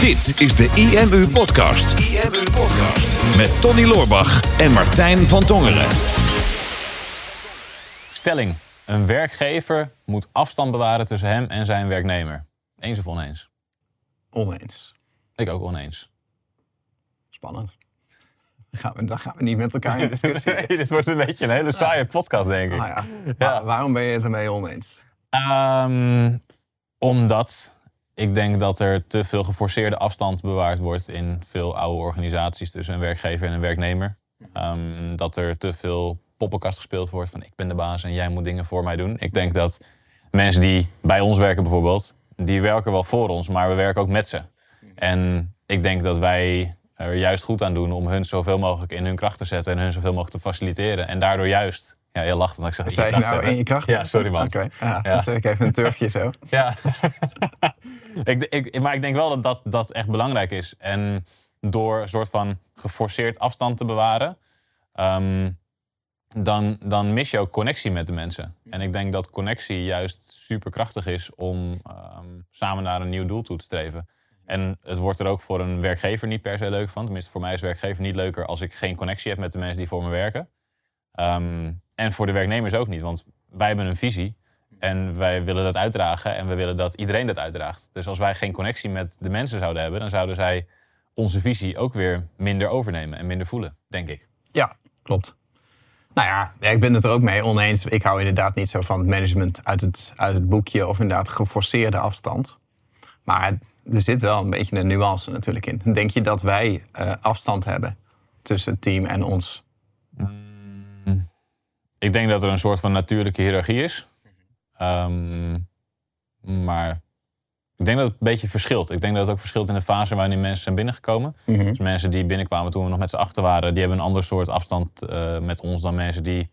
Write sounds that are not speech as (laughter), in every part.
Dit is de IMU Podcast. IMU Podcast. Met Tony Loorbach en Martijn van Tongeren. Stelling. Een werkgever moet afstand bewaren tussen hem en zijn werknemer. Eens of oneens? Oneens. Ik ook oneens. Spannend. Dan gaan we, dan gaan we niet met elkaar in discussie. (laughs) Nee, dit wordt een beetje een hele saaie podcast, denk ik. Ah, ja. Waar- waarom ben je het ermee oneens? Ehm, omdat ik denk dat er te veel geforceerde afstand bewaard wordt in veel oude organisaties tussen een werkgever en een werknemer. Ehm, dat er te veel poppenkast gespeeld wordt van ik ben de baas en jij moet dingen voor mij doen. Ik denk dat mensen die bij ons werken bijvoorbeeld, die werken wel voor ons, maar we werken ook met ze. En ik denk dat wij er juist goed aan doen om hun zoveel mogelijk in hun kracht te zetten en hun zoveel mogelijk te faciliteren. En daardoor juist, ja, je lacht omdat ik zeg in je nou in je kracht? Ja, sorry man. Oké, ja, Ja. dan zet ik even een turfje zo. (laughs) Ja. (laughs) ik, ik, maar ik denk wel dat, dat dat echt belangrijk is. En door een soort van geforceerd afstand te bewaren, ehm, dan, dan mis je ook connectie met de mensen. En ik denk dat connectie juist superkrachtig is om ehm, samen naar een nieuw doel toe te streven. En het wordt er ook voor een werkgever niet per se leuk van. Tenminste, voor mij is werkgever niet leuker als ik geen connectie heb met de mensen die voor me werken. Ehm, en voor de werknemers ook niet, want wij hebben een visie. En wij willen dat uitdragen en we willen dat iedereen dat uitdraagt. Dus als wij geen connectie met de mensen zouden hebben, dan zouden zij onze visie ook weer minder overnemen en minder voelen, denk ik. Ja, klopt. Nou ja, ja, ik ben het er ook mee oneens. Ik hou inderdaad niet zo van het management uit het, uit het boekje of inderdaad geforceerde afstand. Maar er zit wel een beetje een nuance natuurlijk in. Denk je dat wij eh, afstand hebben tussen het team en ons? Ik denk dat er een soort van natuurlijke hiërarchie is. Ehm, maar ik denk dat het een beetje verschilt. Ik denk dat het ook verschilt in de fase waarin mensen zijn binnengekomen. Dus mensen die binnenkwamen toen we nog met z'n achter waren, die hebben een ander soort afstand eh, met ons dan mensen die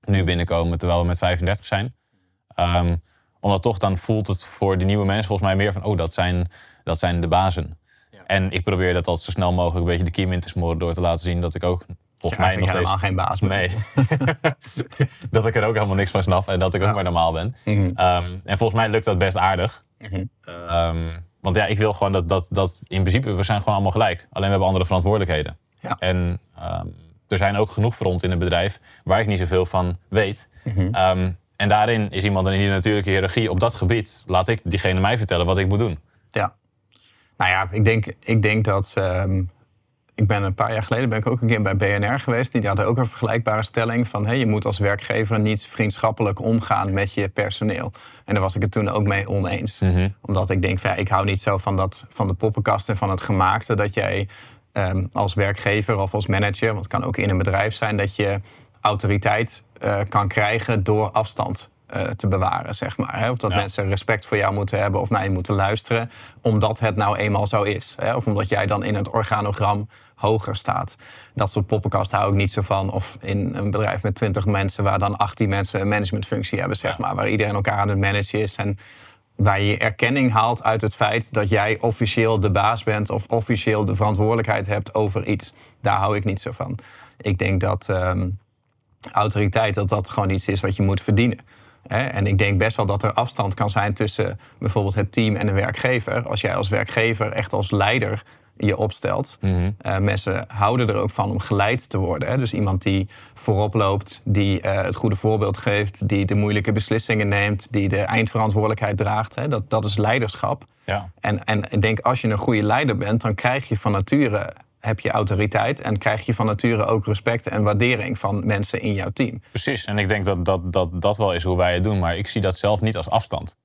nu binnenkomen terwijl we met 35 zijn. Ehm, omdat toch dan voelt het voor die nieuwe mensen volgens mij meer van, oh, dat zijn, dat zijn de bazen. En ik probeer dat altijd zo snel mogelijk een beetje de kiem in te smoren door te laten zien dat ik ook volgens Ja, mij nog steeds helemaal geen baas. Nee. (laughs) dat ik er ook helemaal niks van snap en dat ik ook maar normaal ben. Mhm. Ehm, en volgens mij lukt dat best aardig. Ehm, want ja, ik wil gewoon dat, dat, dat in principe, we zijn gewoon allemaal gelijk. Alleen we hebben andere verantwoordelijkheden. Ja. En ehm, er zijn ook genoeg fronten in het bedrijf waar ik niet zoveel van weet. Mhm. En daarin is iemand in die natuurlijke hiërarchie op dat gebied. Laat ik diegene mij vertellen wat ik moet doen. Ja. Nou ja, ik denk, ik denk dat. Ik ben een paar jaar geleden ben ik ook een keer bij BNR geweest. Die hadden ook een vergelijkbare stelling van hey, je moet als werkgever niet vriendschappelijk omgaan met je personeel. En daar was ik het toen ook mee oneens. Omdat ik denk, van, ja, ik hou niet zo van, dat, van de poppenkast en van het gemaakte. Dat jij ehm, als werkgever of als manager, want het kan ook in een bedrijf zijn, dat je autoriteit eh, kan krijgen door afstand te bewaren, zeg maar. Hè? Of dat Ja. mensen respect voor jou moeten hebben of naar je moeten luisteren, omdat het nou eenmaal zo is. Hè? Of omdat jij dan in het organogram hoger staat. Dat soort poppenkast hou ik niet zo van. Of in een bedrijf met 20 mensen, waar dan 18 mensen een managementfunctie hebben, zeg maar. Waar iedereen elkaar aan het managen is. En waar je erkenning haalt uit het feit dat jij officieel de baas bent of officieel de verantwoordelijkheid hebt over iets. Daar hou ik niet zo van. Ik denk dat ehm, autoriteit dat dat gewoon iets is wat je moet verdienen. Hè? En ik denk best wel dat er afstand kan zijn tussen bijvoorbeeld het team en de werkgever. Als jij als werkgever echt als leider je opstelt. Eh, mensen houden er ook van om geleid te worden. Hè? Dus iemand die voorop loopt, die eh, het goede voorbeeld geeft, die de moeilijke beslissingen neemt, die de eindverantwoordelijkheid draagt. Hè? Dat, dat is leiderschap. Ja. En, en ik denk, als je een goede leider bent, dan krijg je van nature heb je autoriteit en krijg je van nature ook respect en waardering van mensen in jouw team. Precies. En ik denk dat dat, dat dat wel is hoe wij het doen. Maar ik zie dat zelf niet als afstand.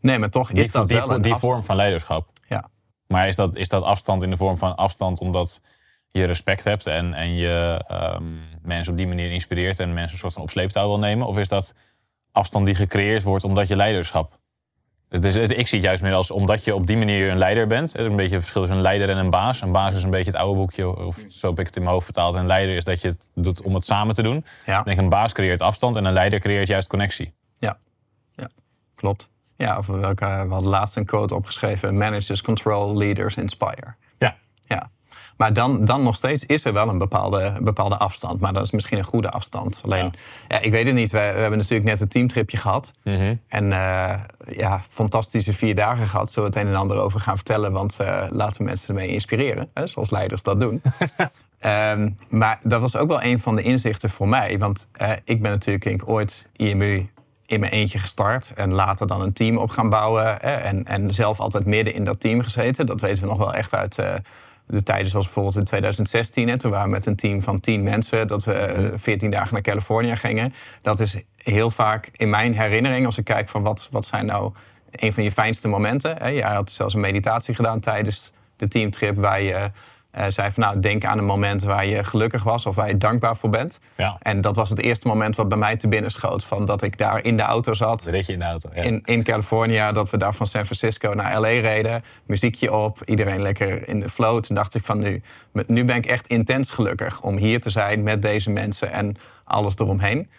Nee, maar toch Die, is dat die, wel een die afstand. vorm van leiderschap. Ja. Maar is dat, is dat afstand in de vorm van afstand omdat je respect hebt en, en je ehm, mensen op die manier inspireert en mensen een soort van op sleeptouw wil nemen? Of is dat afstand die gecreëerd wordt omdat je leiderschap? Dus het- ik zie het juist meer als omdat je op die manier een leider bent. Is een beetje het verschil tussen een leider en een baas. Een baas is een beetje het oude boekje, of zo heb ik het in mijn hoofd vertaald. En een leider is dat je het doet om het samen te doen. Ja. Ik denk een baas creëert afstand en een leider creëert juist connectie. Ja, ja. klopt. Ja, of welke, we hadden laatst een quote opgeschreven: Managers control, leaders inspire. Maar dan, dan nog steeds is er wel een bepaalde, bepaalde afstand. Maar dat is misschien een goede afstand. Alleen, ja. ik weet het niet. We, we hebben natuurlijk net een teamtripje gehad. Mhm. En eh, ja, fantastische vier dagen gehad. Zullen we het een en ander over gaan vertellen. Want eh, laten mensen ermee inspireren. Hè, zoals leiders dat doen. (laughs) Ehm, maar dat was ook wel een van de inzichten voor mij. Want eh, ik ben natuurlijk ik, ooit IMU in mijn eentje gestart. En later dan een team op gaan bouwen. Hè, en, en zelf altijd midden in dat team gezeten. Dat weten we nog wel echt uit de tijden zoals bijvoorbeeld in 2016. Hè, toen waren we met een team van tien mensen. Dat we eh, 14 dagen naar Californië gingen. Dat is heel vaak in mijn herinnering. Als ik kijk van wat, wat zijn nou een van je fijnste momenten. Hè. Jij had zelfs een meditatie gedaan tijdens de teamtrip. Waar je eh, zei van nou, denk aan een moment waar je gelukkig was of waar je dankbaar voor bent. Ja. En dat was het eerste moment wat bij mij te binnen schoot. Van dat ik daar in de auto zat. In de auto. Ja. In, in California, dat we daar van San Francisco naar LA reden. Muziekje op, iedereen lekker in de flow. Toen dacht ik van nu, nu ben ik echt intens gelukkig om hier te zijn met deze mensen en alles eromheen.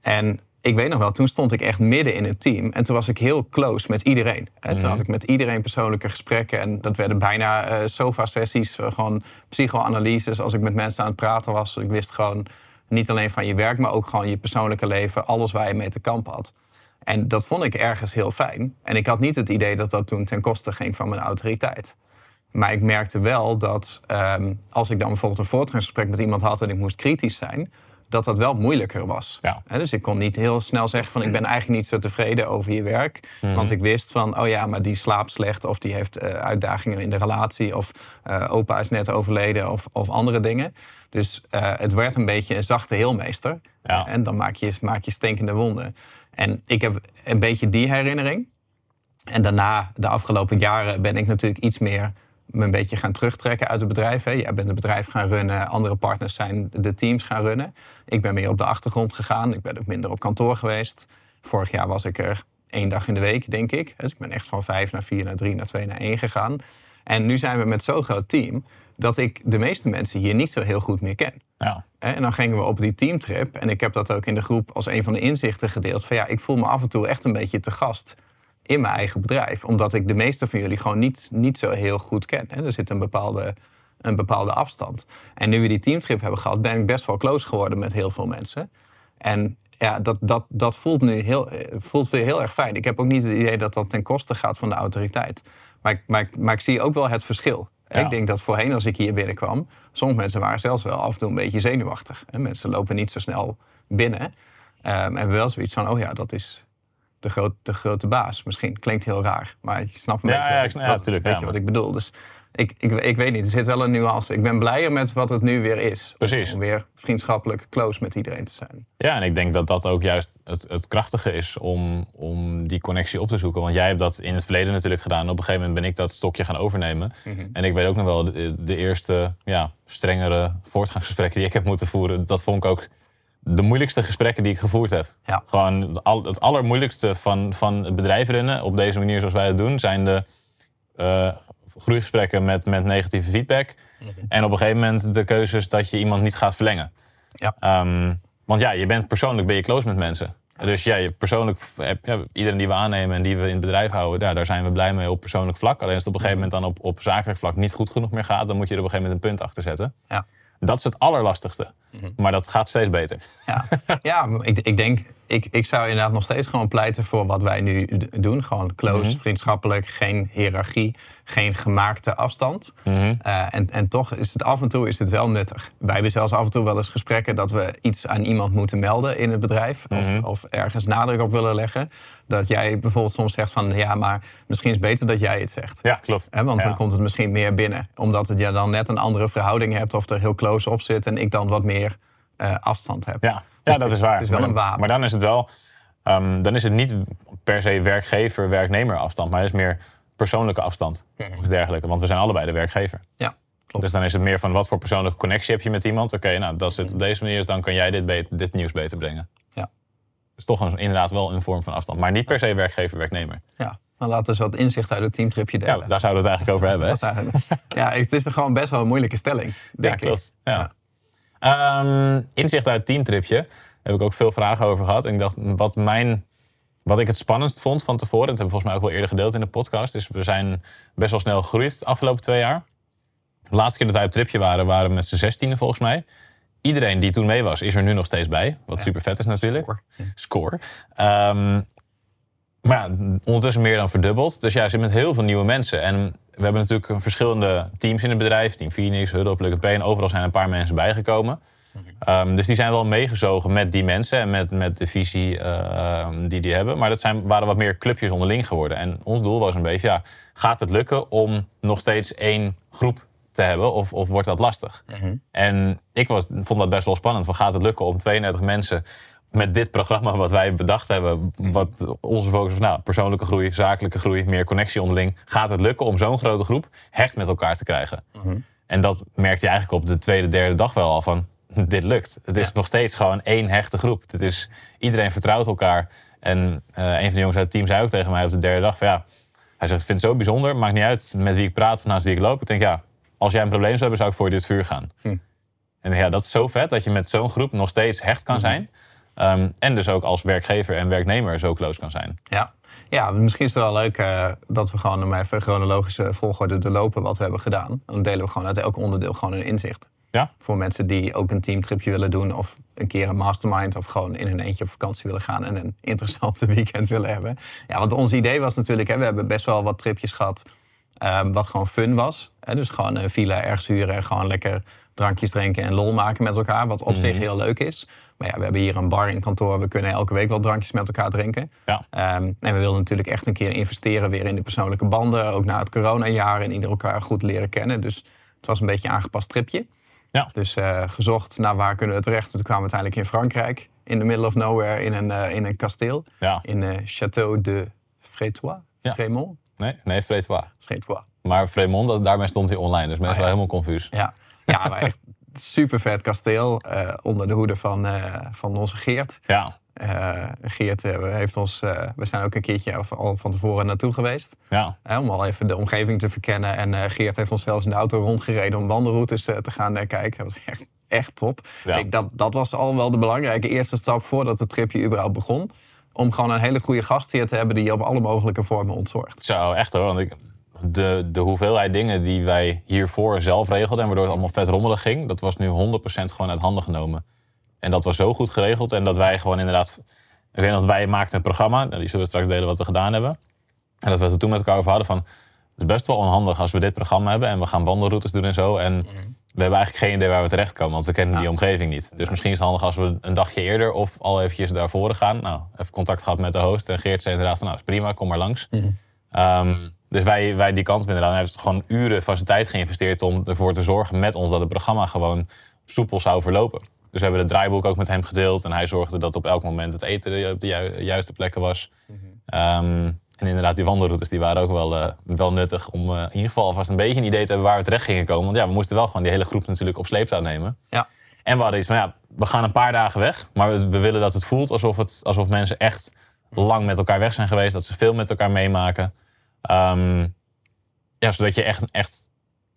En ik weet nog wel, toen stond ik echt midden in het team. En toen was ik heel close met iedereen. En toen had ik met iedereen persoonlijke gesprekken. En dat werden bijna eh, sofa-sessies, eh, gewoon psychoanalyses. Als ik met mensen aan het praten was. Ik wist gewoon niet alleen van je werk, maar ook gewoon je persoonlijke leven. Alles waar je mee te kamp had. En dat vond ik ergens heel fijn. En ik had niet het idee dat dat toen ten koste ging van mijn autoriteit. Maar ik merkte wel dat ehm, als ik dan bijvoorbeeld een voortgangsgesprek met iemand had en ik moest kritisch zijn, dat dat wel moeilijker was. Ja. Dus ik kon niet heel snel zeggen van ik ben eigenlijk niet zo tevreden over je werk. Want ik wist van, oh ja, maar die slaapt slecht of die heeft eh, uitdagingen in de relatie of eh, opa is net overleden of, of andere dingen. Dus eh, het werd een beetje een zachte heelmeester. Ja. En dan maak je, maak je stinkende wonden. En ik heb een beetje die herinnering. En daarna, de afgelopen jaren, ben ik natuurlijk iets meer me een beetje gaan terugtrekken uit het bedrijf. Hè. Jij bent het bedrijf gaan runnen, andere partners zijn de teams gaan runnen. Ik ben meer op de achtergrond gegaan. Ik ben ook minder op kantoor geweest. Vorig jaar was ik er één dag in de week, denk ik. Dus ik ben echt van vijf naar vier, naar drie, naar twee, naar één gegaan. En nu zijn we met zo'n groot team dat ik de meeste mensen hier niet zo heel goed meer ken. Ja. En dan gingen we op die teamtrip. En ik heb dat ook in de groep als een van de inzichten gedeeld. Van ja, ik voel me af en toe echt een beetje te gast in mijn eigen bedrijf. Omdat ik de meeste van jullie gewoon niet, niet zo heel goed ken. Hè. Er zit een bepaalde, een bepaalde afstand. En nu we die teamtrip hebben gehad, ben ik best wel close geworden met heel veel mensen. En ja, dat, dat, dat voelt nu heel, eh, voelt weer heel erg fijn. Ik heb ook niet het idee dat dat ten koste gaat van de autoriteit. Maar ik, maar, ik- maar ik zie ook wel het verschil. Ja. Ik denk dat voorheen als ik hier binnenkwam... sommige mensen waren zelfs wel af en toe een beetje zenuwachtig. En mensen lopen niet zo snel binnen. Ehm, en wel zoiets van, oh ja, dat is de, groot, de grote baas. Misschien klinkt heel raar, maar je snapt een Ja, beetje, ja, wat, ik ja, wat- weet je wat ik bedoel. Dus ik, ik, ik weet niet, er zit wel een nuance. Ik ben blijer met wat het nu weer is. Precies. Om weer vriendschappelijk close met iedereen te zijn. Ja, en ik denk dat dat ook juist het, het krachtige is om, om die connectie op te zoeken. Want jij hebt dat in het verleden natuurlijk gedaan. Op een gegeven moment ben ik dat stokje gaan overnemen. En ik weet ook nog wel, de, de eerste ja, strengere voortgangsgesprekken die ik heb moeten voeren... dat vond ik ook de moeilijkste gesprekken die ik gevoerd heb. Ja. Gewoon het, al, het allermoeilijkste van, van het bedrijf runnen... op deze manier zoals wij het doen, zijn de eh, groeigesprekken met, met negatieve feedback. En op een gegeven moment de keuzes dat je iemand niet gaat verlengen. Ja. Ehm, want ja, je bent persoonlijk ben je close met mensen. Dus ja, je persoonlijk, ja, iedereen die we aannemen en die we in het bedrijf houden, daar zijn we blij mee op persoonlijk vlak. Alleen als het op een gegeven moment dan op, op zakelijk vlak niet goed genoeg meer gaat, dan moet je er op een gegeven moment een punt achter zetten. Ja. Dat is het allerlastigste. Maar dat gaat steeds beter. Ja, (laughs) ja ik, ik denk, ik, ik zou inderdaad nog steeds gewoon pleiten voor wat wij nu d- doen. Gewoon close, vriendschappelijk, geen hiërarchie, geen gemaakte afstand. Eh, en, en toch is het af en toe is het wel nuttig. Wij hebben zelfs af en toe wel eens gesprekken dat we iets aan iemand moeten melden in het bedrijf. Of, of ergens nadruk op willen leggen. Dat jij bijvoorbeeld soms zegt van ja, maar misschien is het beter dat jij het zegt. Ja, klopt. Want Ja. dan komt het misschien meer binnen. Omdat het je dan net een andere verhouding hebt of er heel close op zit en ik dan wat meer eh, afstand heb. Ja, ja Dus dat is waar. Het is wel maar, een wapen. maar dan is het wel, ehm, dan is het niet per se werkgever-werknemer afstand, maar het is meer persoonlijke afstand of iets dergelijke. Want we zijn allebei de werkgever. Ja, klopt. Dus dan is het meer van wat voor persoonlijke connectie heb je met iemand. Oké, nou dat zit op deze manier, dus dan kan jij dit, beter, dit nieuws beter brengen. Ja. Dus toch een, inderdaad wel een vorm van afstand. Maar niet per se werkgever-werknemer. Ja, dan laten we eens wat inzicht uit het teamtripje Ja, delen. daar zouden we het eigenlijk over (laughs) hebben. Hè? Ja, het is er gewoon best wel een moeilijke stelling, denk ja, klopt. ik. Ja. Ehm, inzicht uit het teamtripje. Daar heb ik ook veel vragen over gehad. En ik dacht, wat, mijn, wat ik het spannendst vond van tevoren... dat hebben we volgens mij ook wel eerder gedeeld in de podcast... is we zijn best wel snel gegroeid de afgelopen twee jaar. De laatste keer dat wij op tripje waren, waren we met z'n zestiende volgens mij. Iedereen die toen mee was, is er nu nog steeds bij. Wat super vet is natuurlijk. Score. Score. Ehm, maar ja, ondertussen meer dan verdubbeld. Dus ja, je zit met heel veel nieuwe mensen. En we hebben natuurlijk verschillende teams in het bedrijf. Team Phoenix, Huddle, Plug and Pay. En overal zijn een paar mensen bijgekomen. Ehm, dus die zijn wel meegezogen met die mensen en met, met de visie ehm, die die hebben. Maar dat zijn, waren wat meer clubjes onderling geworden. En ons doel was een beetje, ja, gaat het lukken om nog steeds één groep te hebben of, of wordt dat lastig? En ik was, vond dat best wel spannend. Van, gaat het lukken om 32 mensen met dit programma wat wij bedacht hebben, wat onze focus is, nou, persoonlijke groei, zakelijke groei, meer connectie onderling, gaat het lukken om zo'n grote groep hecht met elkaar te krijgen? En dat merkte je eigenlijk op de tweede, derde dag wel al van, (laughs) dit lukt. Het is Ja. nog steeds gewoon één hechte groep. Het is, iedereen vertrouwt elkaar. En eh, een van de jongens uit het team zei ook tegen mij op de derde dag van ja, hij zegt, ik vind het zo bijzonder, maakt niet uit met wie ik praat of naast wie ik loop. Ik denk ja, als jij een probleem zou hebben, zou ik voor dit vuur gaan. En ja, dat is zo vet dat je met zo'n groep nog steeds hecht kan zijn. Ehm, en dus ook als werkgever en werknemer zo close kan zijn. Ja. ja, misschien is het wel leuk eh, dat we gewoon maar even chronologische volgorde doorlopen wat we hebben gedaan. Dan delen we gewoon uit elk onderdeel gewoon een inzicht. Ja, Voor mensen die ook een teamtripje willen doen of een keer een mastermind of gewoon in hun eentje op vakantie willen gaan en een (laughs) interessante weekend willen hebben. Ja, want ons idee was natuurlijk, hè, we hebben best wel wat tripjes gehad ehm, wat gewoon fun was. Hè, dus gewoon een villa ergens huren en gewoon lekker drankjes drinken en lol maken met elkaar, wat op zich heel leuk is. Maar ja, we hebben hier een bar in kantoor, we kunnen elke week wel drankjes met elkaar drinken. ja. Ehm, en we wilden natuurlijk echt een keer investeren weer in de persoonlijke banden. Ook na het coronajaar en ieder elkaar goed leren kennen. Dus het was een beetje een aangepast tripje. Ja. Dus eh, gezocht naar waar kunnen we terecht. Toen kwamen we uiteindelijk in Frankrijk. In the middle of nowhere in een, eh, in een kasteel. Ja. In eh, Château de Frétois. Ja. Frémont? Nee, nee, Frétois. Frétois. Maar Fremont, daarmee stond hij online. Dus mensen Ah, ja. waren helemaal confuus. Ja, ja maar echt (laughs) super vet kasteel. eh, onder de hoede van, eh, van onze Geert. Ja, Eh, Geert heeft ons... we zijn ook een keertje of- al van tevoren naartoe geweest. ja. Om al even de omgeving te verkennen. En Geert heeft ons zelfs in de auto rondgereden om wandelroutes te gaan kijken. Dat was echt, echt top. Ja. Ik, dat, dat was al wel de belangrijke eerste stap voordat het tripje überhaupt begon. Om gewoon een hele goede gast hier te hebben die je op alle mogelijke vormen ontzorgt. Zo, echt hoor. Want ik, de, de hoeveelheid dingen die wij hiervoor zelf regelden... en waardoor het allemaal vet rommelig ging... dat was nu 100% gewoon uit handen genomen. En dat was zo goed geregeld. En dat wij gewoon inderdaad... Ik weet dat wij maakten een programma. Nou, die zullen we straks delen wat we gedaan hebben. En dat we het toen met elkaar over hadden van... Het is best wel onhandig als we dit programma hebben... en we gaan wandelroutes doen en zo. En we hebben eigenlijk geen idee waar we terechtkomen... want we kennen die omgeving niet. Dus misschien is het handig als we een dagje eerder... of al eventjes daarvoor gaan. Nou, even contact gehad met de host. En Geert zei inderdaad van... nou, is prima, kom maar langs. Ehm, dus wij, wij die kant op inderdaad. Hij heeft gewoon uren van zijn tijd geïnvesteerd om ervoor te zorgen met ons dat het programma gewoon soepel zou verlopen. Dus we hebben het draaiboek ook met hem gedeeld en hij zorgde dat op elk moment het eten op de ju- juiste plekken was. Ehm, en inderdaad, die wandelroutes die waren ook wel, eh, wel nuttig om eh, in ieder geval alvast een beetje een idee te hebben waar we terecht gingen komen. Want ja, we moesten wel gewoon die hele groep natuurlijk op sleeptouw nemen. Ja. En we hadden iets van, ja, we gaan een paar dagen weg. Maar we, we willen dat het voelt alsof, het, alsof mensen echt lang met elkaar weg zijn geweest. Dat ze veel met elkaar meemaken. Ehm, ja, zodat je echt, echt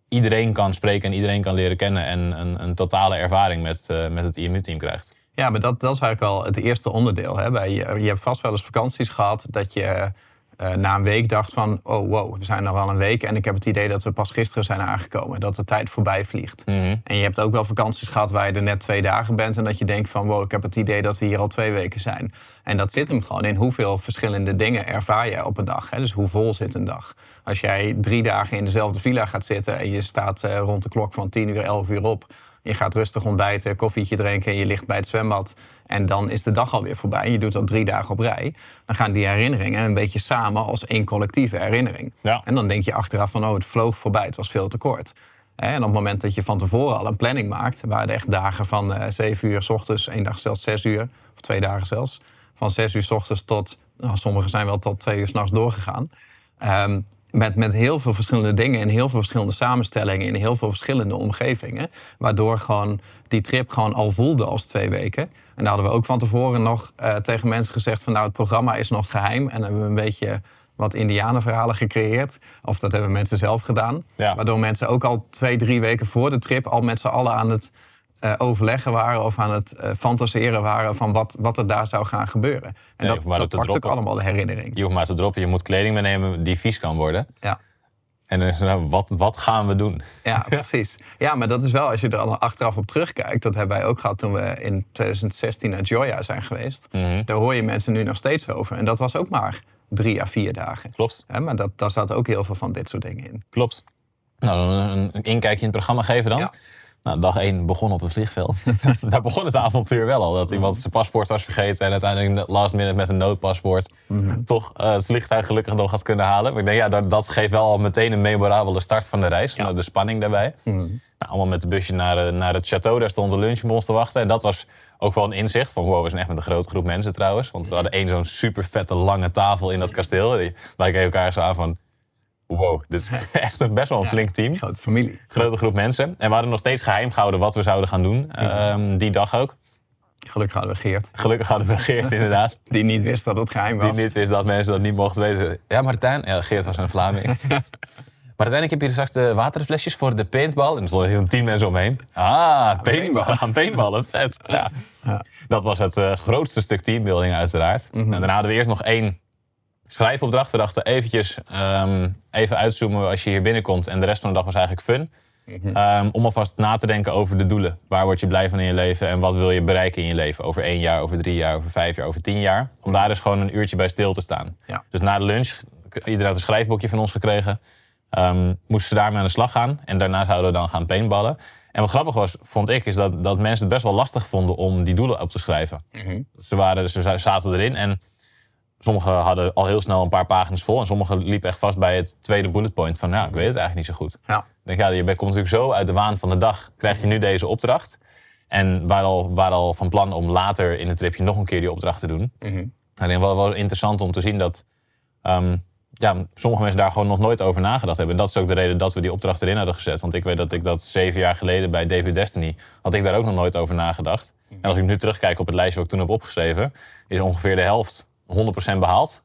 iedereen kan spreken en iedereen kan leren kennen. En een, een totale ervaring met, eh, met het IMU-team krijgt. Ja, maar dat, dat is eigenlijk al het eerste onderdeel. Hè? Bij, je, je hebt vast wel eens vakanties gehad dat je eh, na een week dacht van... oh wow, we zijn er al een week en ik heb het idee dat we pas gisteren zijn aangekomen. Dat de tijd voorbij vliegt. En je hebt ook wel vakanties gehad waar je er net twee dagen bent... en dat je denkt van wow, ik heb het idee dat we hier al twee weken zijn. En dat zit hem gewoon in hoeveel verschillende dingen ervaar je op een dag. Hè? Dus hoe vol zit een dag. Als jij drie dagen in dezelfde villa gaat zitten... en je staat eh, rond de klok van 10 uur, 11 uur op... Je gaat rustig ontbijten, koffietje drinken, je ligt bij het zwembad. En dan is de dag alweer voorbij. En je doet dat drie dagen op rij. Dan gaan die herinneringen een beetje samen als één collectieve herinnering. Ja. En dan denk je achteraf van, oh, het vloog voorbij, het was veel te kort. En op het moment dat je van tevoren al een planning maakt... waar er echt dagen van eh 7 uur s ochtends, één dag zelfs 6 uur... of twee dagen zelfs, van 6 uur s ochtends tot... Nou, sommige zijn wel tot twee uur s'nachts doorgegaan. Ehm, met, met heel veel verschillende dingen in heel veel verschillende samenstellingen in heel veel verschillende omgevingen. Waardoor gewoon die trip gewoon al voelde als twee weken. En daar hadden we ook van tevoren nog eh, tegen mensen gezegd van nou het programma is nog geheim. En dan hebben we een beetje wat indianenverhalen gecreëerd. Of dat hebben mensen zelf gedaan. Ja. Waardoor mensen ook al twee, drie weken voor de trip al met z'n allen aan het eh, overleggen waren of aan het eh, fantaseren waren van wat, wat er daar zou gaan gebeuren. En dat, maar dat pakt ook allemaal de herinnering. Je hoeft maar te droppen, je moet kleding meenemen die vies kan worden. Ja. En dan is nou, wat, wat gaan we doen? Ja, (laughs) precies. Ja, maar dat is wel, als je er al achteraf op terugkijkt... dat hebben wij ook gehad toen we in 2016 naar Joya zijn geweest. Mhm. Daar hoor je mensen nu nog steeds over. En dat was ook maar drie à vier dagen. Klopt. Maar dat, daar zaten ook heel veel van dit soort dingen in. Klopt. Nou, een, een inkijkje in het programma geven dan. Ja. Nou, dag 1 begon op het vliegveld. (laughs) Daar begon het avontuur wel al. Dat iemand zijn paspoort was vergeten en uiteindelijk last minute met een noodpaspoort toch eh, het vliegtuig gelukkig nog had kunnen halen. Maar ik denk, ja, dat, dat geeft wel al meteen een memorabele start van de reis. Ja. De spanning daarbij. Nou, allemaal met de busje naar, eh, naar het château. Daar stond de lunch op ons te wachten. En dat was ook wel een inzicht van, wow, we zijn echt met een grote groep mensen trouwens. Want we hadden één zo'n super vette lange tafel in dat kasteel. Die- Wij keken elkaar zo aan van, wow, dit is (laughs) echt een, best wel een flink team Grote familie. grote groep mensen. En we hadden nog steeds geheim gehouden wat we zouden gaan doen. ehm, die dag ook. Gelukkig hadden we Geert. Gelukkig hadden we (laughs) Geert inderdaad. Die niet wist dat het geheim was. Die niet wist dat mensen dat niet mochten weten. Ja, Martijn. Ja, Geert was een Vlaming. (laughs) Martijn, ik heb hier straks de waterflesjes voor de paintball. En er stonden heel tien mensen omheen. Ah, gaan paintballen. Vet. Ja. Dat was het eh, grootste stuk teambuilding uiteraard. En daarna hadden we eerst nog één schrijfopdracht. We dachten eventjes ehm, even uitzoomen als je hier binnenkomt. En de rest van de dag was eigenlijk fun. Ehm, om alvast na te denken over de doelen. Waar word je blij van in je leven en wat wil je bereiken in je leven? Over één jaar, over drie jaar, over vijf jaar, over tien jaar. Om daar dus gewoon een uurtje bij stil te staan. Ja. Dus na de lunch, iedereen had een schrijfboekje van ons gekregen. ehm, moesten ze daarmee aan de slag gaan. En daarna zouden we dan gaan paintballen. En wat grappig was, vond ik, is dat, dat mensen het best wel lastig vonden om die doelen op te schrijven. Ze, waren, ze zaten erin en sommigen hadden al heel snel een paar pagina's vol. En sommigen liepen echt vast bij het tweede bullet point van, nou, ik weet het eigenlijk niet zo goed. Ja. Denk, ja, je komt natuurlijk zo uit de waan van de dag, krijg je nu deze opdracht. En waren al, waren al van plan om later in het tripje nog een keer die opdracht te doen. Mhm. Nou, ik denk wel, wel interessant om te zien dat ehm, ja, sommige mensen daar gewoon nog nooit over nagedacht hebben. En dat is ook de reden dat we die opdracht erin hadden gezet. Want ik weet dat ik dat zeven jaar geleden bij David Destiny, had ik daar ook nog nooit over nagedacht. En als ik nu terugkijk op het lijstje wat ik toen heb opgeschreven, is ongeveer de helft 100% behaald.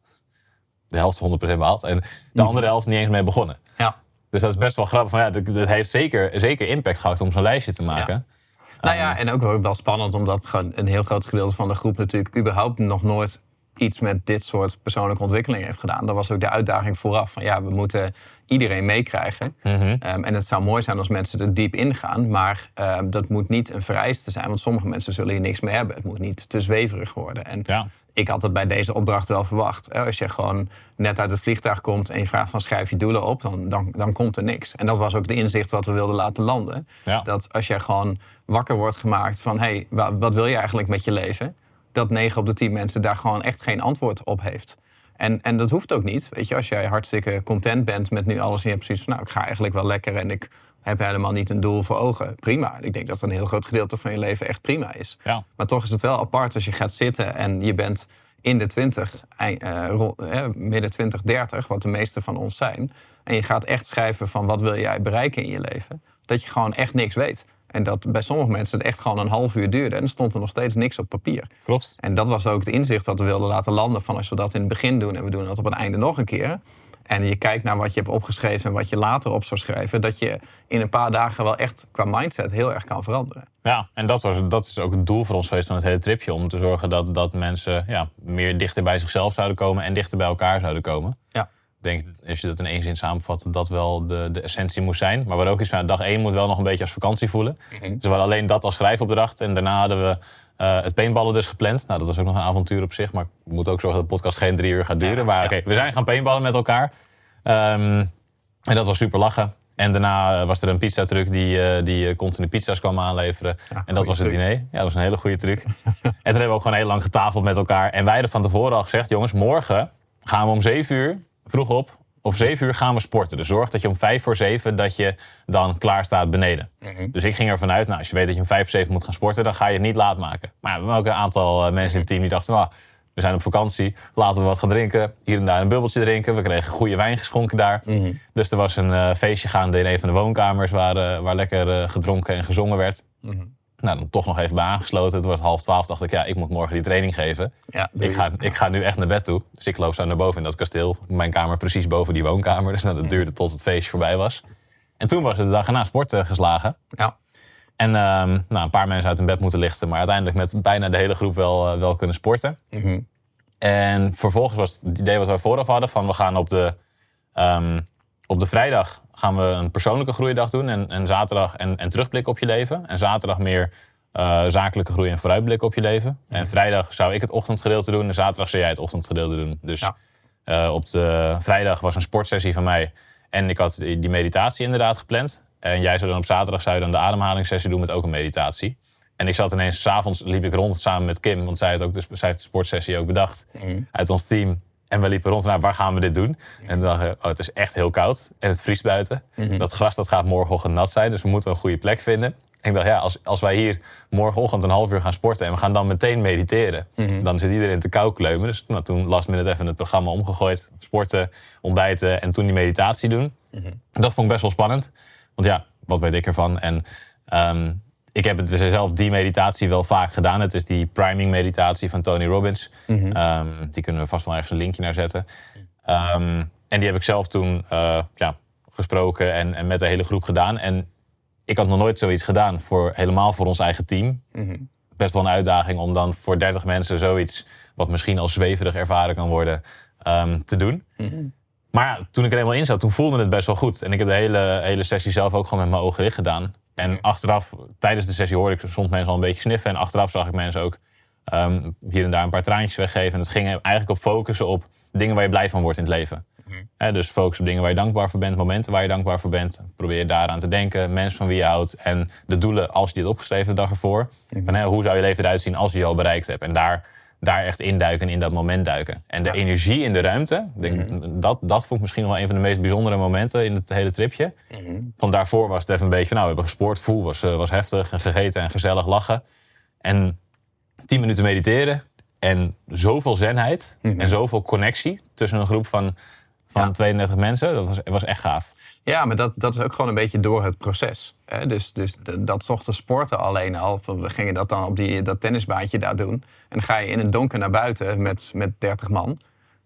De helft 100% behaald. En de andere helft niet eens mee begonnen. Ja. Dus dat is best wel grappig. Van, ja, dat, dat heeft zeker, zeker impact gehad om zo'n lijstje te maken. Nou ja, en ook wel- wel spannend, omdat gewoon een heel groot gedeelte van de groep natuurlijk überhaupt nog nooit iets met dit soort persoonlijke ontwikkeling heeft gedaan. Dat was ook de uitdaging vooraf. Van ja, we moeten iedereen meekrijgen. Mhm. Ehm, en het zou mooi zijn als mensen er diep in gaan. Maar ehm, dat moet niet een vereiste zijn. Want sommige mensen zullen hier niks mee hebben. Het moet niet te zweverig worden. En Ja. Ik had het bij deze opdracht wel verwacht. hè. Als je gewoon net uit het vliegtuig komt en je vraagt van schrijf je doelen op, dan, dan, dan komt er niks. En dat was ook de inzicht wat we wilden laten landen. Ja. Dat als jij gewoon wakker wordt gemaakt van hé, hey, wa- wat wil je eigenlijk met je leven? Dat 9 op de 10 mensen daar gewoon echt geen antwoord op heeft. En, en dat hoeft ook niet. Weet je, als jij hartstikke content bent met nu alles en je hebt zoiets van nou, ik ga eigenlijk wel lekker en ik heb helemaal niet een doel voor ogen. Prima. Ik denk dat een heel groot gedeelte van je leven echt prima is. Ja. Maar toch is het wel apart als je gaat zitten en je bent in de 20, ei- eh, eh, midden 20, 30, wat de meeste van ons zijn. En je gaat echt schrijven van wat wil jij bereiken in je leven. Dat je gewoon echt niks weet. En dat bij sommige mensen het echt gewoon een half uur duurde. En er stond er nog steeds niks op papier. Klopt. En dat was ook het inzicht dat we wilden laten landen. Van als we dat in het begin doen en we doen dat op het einde nog een keer. En je kijkt naar wat je hebt opgeschreven en wat je later op zou schrijven. Dat je in een paar dagen wel echt qua mindset heel erg kan veranderen. Ja, en dat, was, dat is ook het doel voor ons geweest van het hele tripje. Om te zorgen dat, dat mensen ja, meer dichter bij zichzelf zouden komen en dichter bij elkaar zouden komen. Ja. Ik denk, als je dat in één zin samenvat, dat dat wel de, de essentie moest zijn. Maar hadden ook iets van, dag één moet wel nog een beetje als vakantie voelen. Dus we hadden alleen dat als schrijfopdracht. En daarna hadden we eh, het paintballen dus gepland. Nou, dat was ook nog een avontuur op zich. Maar we moeten ook zorgen dat de podcast geen drie uur gaat duren. Ja, maar ja, oké, we zijn gaan paintballen met elkaar. Ehm, en dat was super lachen. En daarna eh, was er een pizzatruck die, eh, die continu pizza's kwam aanleveren. en dat was het truc. diner. Ja, dat was een hele goede truc. (laughs) en toen hebben we ook gewoon heel lang getafeld met elkaar. En wij hadden van tevoren al gezegd... jongens, morgen gaan we om zeven uur vroeg op. Of zeven uur gaan we sporten. Dus zorg dat je om vijf voor zeven dat je dan klaar staat beneden. Dus ik ging ervan uit, nou, als je weet dat je om vijf voor zeven moet gaan sporten... dan ga je het niet laat maken. Maar ja, we hebben ook een aantal eh, mensen in het team die dachten... Nou, we zijn op vakantie, laten we wat gaan drinken. Hier en daar een bubbeltje drinken. We kregen goede wijn geschonken daar. Dus er was een eh, feestje gaande in een van de woonkamers... waar, eh, waar lekker gedronken en gezongen werd. Nou, dan toch nog even bij aangesloten. Het was half twaalf, dacht ik, ja, ik moet morgen die training geven. Ja, ik, ga, ik ga nu echt naar bed toe. Dus ik loop zo naar boven in dat kasteel. Mijn kamer precies boven die woonkamer. (laughs) Dus nou, dat duurde tot het feestje voorbij was. En toen was het de dag erna sporten geslagen. Ja. En ehm, nou, een paar mensen uit hun bed moeten lichten. Maar uiteindelijk met bijna de hele groep wel, eh, wel kunnen sporten. En vervolgens was het idee wat wij vooraf hadden... van we gaan op de, ehm, op de vrijdag gaan we een persoonlijke groeidag doen. En, en zaterdag en, en terugblik op je leven. En zaterdag meer uh, zakelijke groei en vooruitblik op je leven. En vrijdag zou ik het ochtendgedeelte doen. En zaterdag zou jij het ochtendgedeelte doen. Dus Ja. eh, op de vrijdag was een sportsessie van mij. En ik had die meditatie inderdaad gepland. En jij zou dan op zaterdag zou je dan de ademhalingssessie doen met ook een meditatie. En ik zat ineens, s'avonds liep ik rond samen met Kim. Want zij, had ook de, zij heeft de sportsessie ook bedacht. Uit ons team. En we liepen rond, nou, waar gaan we dit doen? En toen dacht ik, oh, het is echt heel koud. En het vriest buiten. Dat gras dat gaat morgenochtend nat zijn. Dus we moeten een goede plek vinden. En ik dacht, ja, als, als wij hier morgenochtend een half uur gaan sporten... en we gaan dan meteen mediteren... dan zit iedereen te kou kleumen. Dus nou, toen last minute even het programma omgegooid. Sporten, ontbijten en toen die meditatie doen. Dat vond ik best wel spannend. Want ja, wat weet ik ervan? En ehm, ik heb het dus zelf die meditatie wel vaak gedaan. Het is die priming meditatie van Tony Robbins. Ehm, die kunnen we vast wel ergens een linkje naar zetten. Ehm, en die heb ik zelf toen eh, ja, gesproken en, en met de hele groep gedaan. En ik had nog nooit zoiets gedaan, voor, helemaal voor ons eigen team. Best wel een uitdaging om dan voor 30 mensen zoiets, wat misschien als zweverig ervaren kan worden, ehm, te doen. Maar ja, toen ik er eenmaal in zat, toen voelde het best wel goed. En ik heb de hele, hele sessie zelf ook gewoon met mijn ogen dicht gedaan. En achteraf, tijdens de sessie hoorde ik soms mensen al een beetje sniffen. En achteraf zag ik mensen ook ehm, hier en daar een paar traantjes weggeven. En het ging eigenlijk op focussen op dingen waar je blij van wordt in het leven. Hè, dus focus op dingen waar je dankbaar voor bent, momenten waar je dankbaar voor bent. Probeer daaraan te denken, mensen van wie je houdt. En de doelen als je dit opgeschreven de dag ervoor. Van, hè, hoe zou je leven eruit zien als je die al bereikt hebt? En daar, daar echt induiken en in dat moment duiken. En de energie in de ruimte, denk, dat, dat vond ik misschien wel een van de meest bijzondere momenten in het hele tripje. Van daarvoor was het even een beetje van, nou, we hebben gesport, voel was, eh, was heftig en gegeten en gezellig lachen. En tien minuten mediteren en zoveel zenheid en zoveel connectie tussen een groep van, van Ja. 32 mensen. Dat was, was echt gaaf. Ja, maar dat, dat is ook gewoon een beetje door het proces. Hè? Dus, dus dat ochtends sporten alleen al. We gingen dat dan op die, dat tennisbaantje daar doen. En dan ga je in het donker naar buiten met, met 30 man.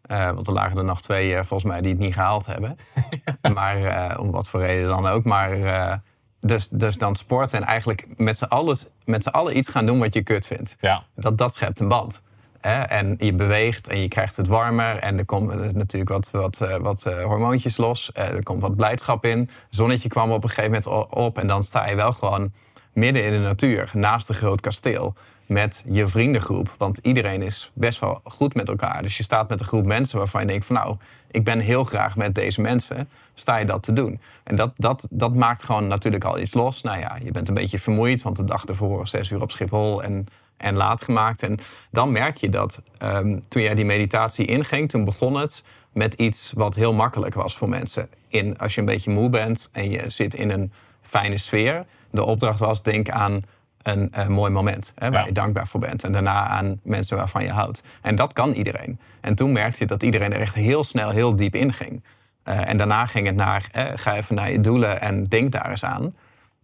Eh, want er lagen er nog twee, eh, volgens mij, die het niet gehaald hebben. (laughs) maar eh, om wat voor reden dan ook. Maar dus, dus dan sporten en eigenlijk met z'n allen, met z'n allen iets gaan doen wat je kut vindt. Ja, Dat, dat schept een band. En je beweegt en je krijgt het warmer. En er komen eh, natuurlijk wat, wat, eh, wat eh, hormoontjes los. Er komt wat blijdschap in. Zonnetje kwam op een gegeven moment op. En dan sta je wel gewoon midden in de natuur. Naast een groot kasteel. Met je vriendengroep. Want iedereen is best wel goed met elkaar. Dus je staat met een groep mensen waarvan je denkt van... nou, ik ben heel graag met deze mensen. Sta je dat te doen. En dat, dat, dat maakt gewoon natuurlijk al iets los. Nou ja, je bent een beetje vermoeid. Want de dag ervoor zes uur op Schiphol en, en laat gemaakt. En dan merk je dat ehm, toen jij die meditatie inging... toen begon het met iets wat heel makkelijk was voor mensen. In, als je een beetje moe bent en je zit in een fijne sfeer... de opdracht was, denk aan een eh, mooi moment hè, waar Ja. je dankbaar voor bent. En daarna aan mensen waarvan je houdt. En dat kan iedereen. En toen merkte je dat iedereen er echt heel snel, heel diep in ging. Eh, en daarna ging het naar, eh, ga even naar je doelen en denk daar eens aan.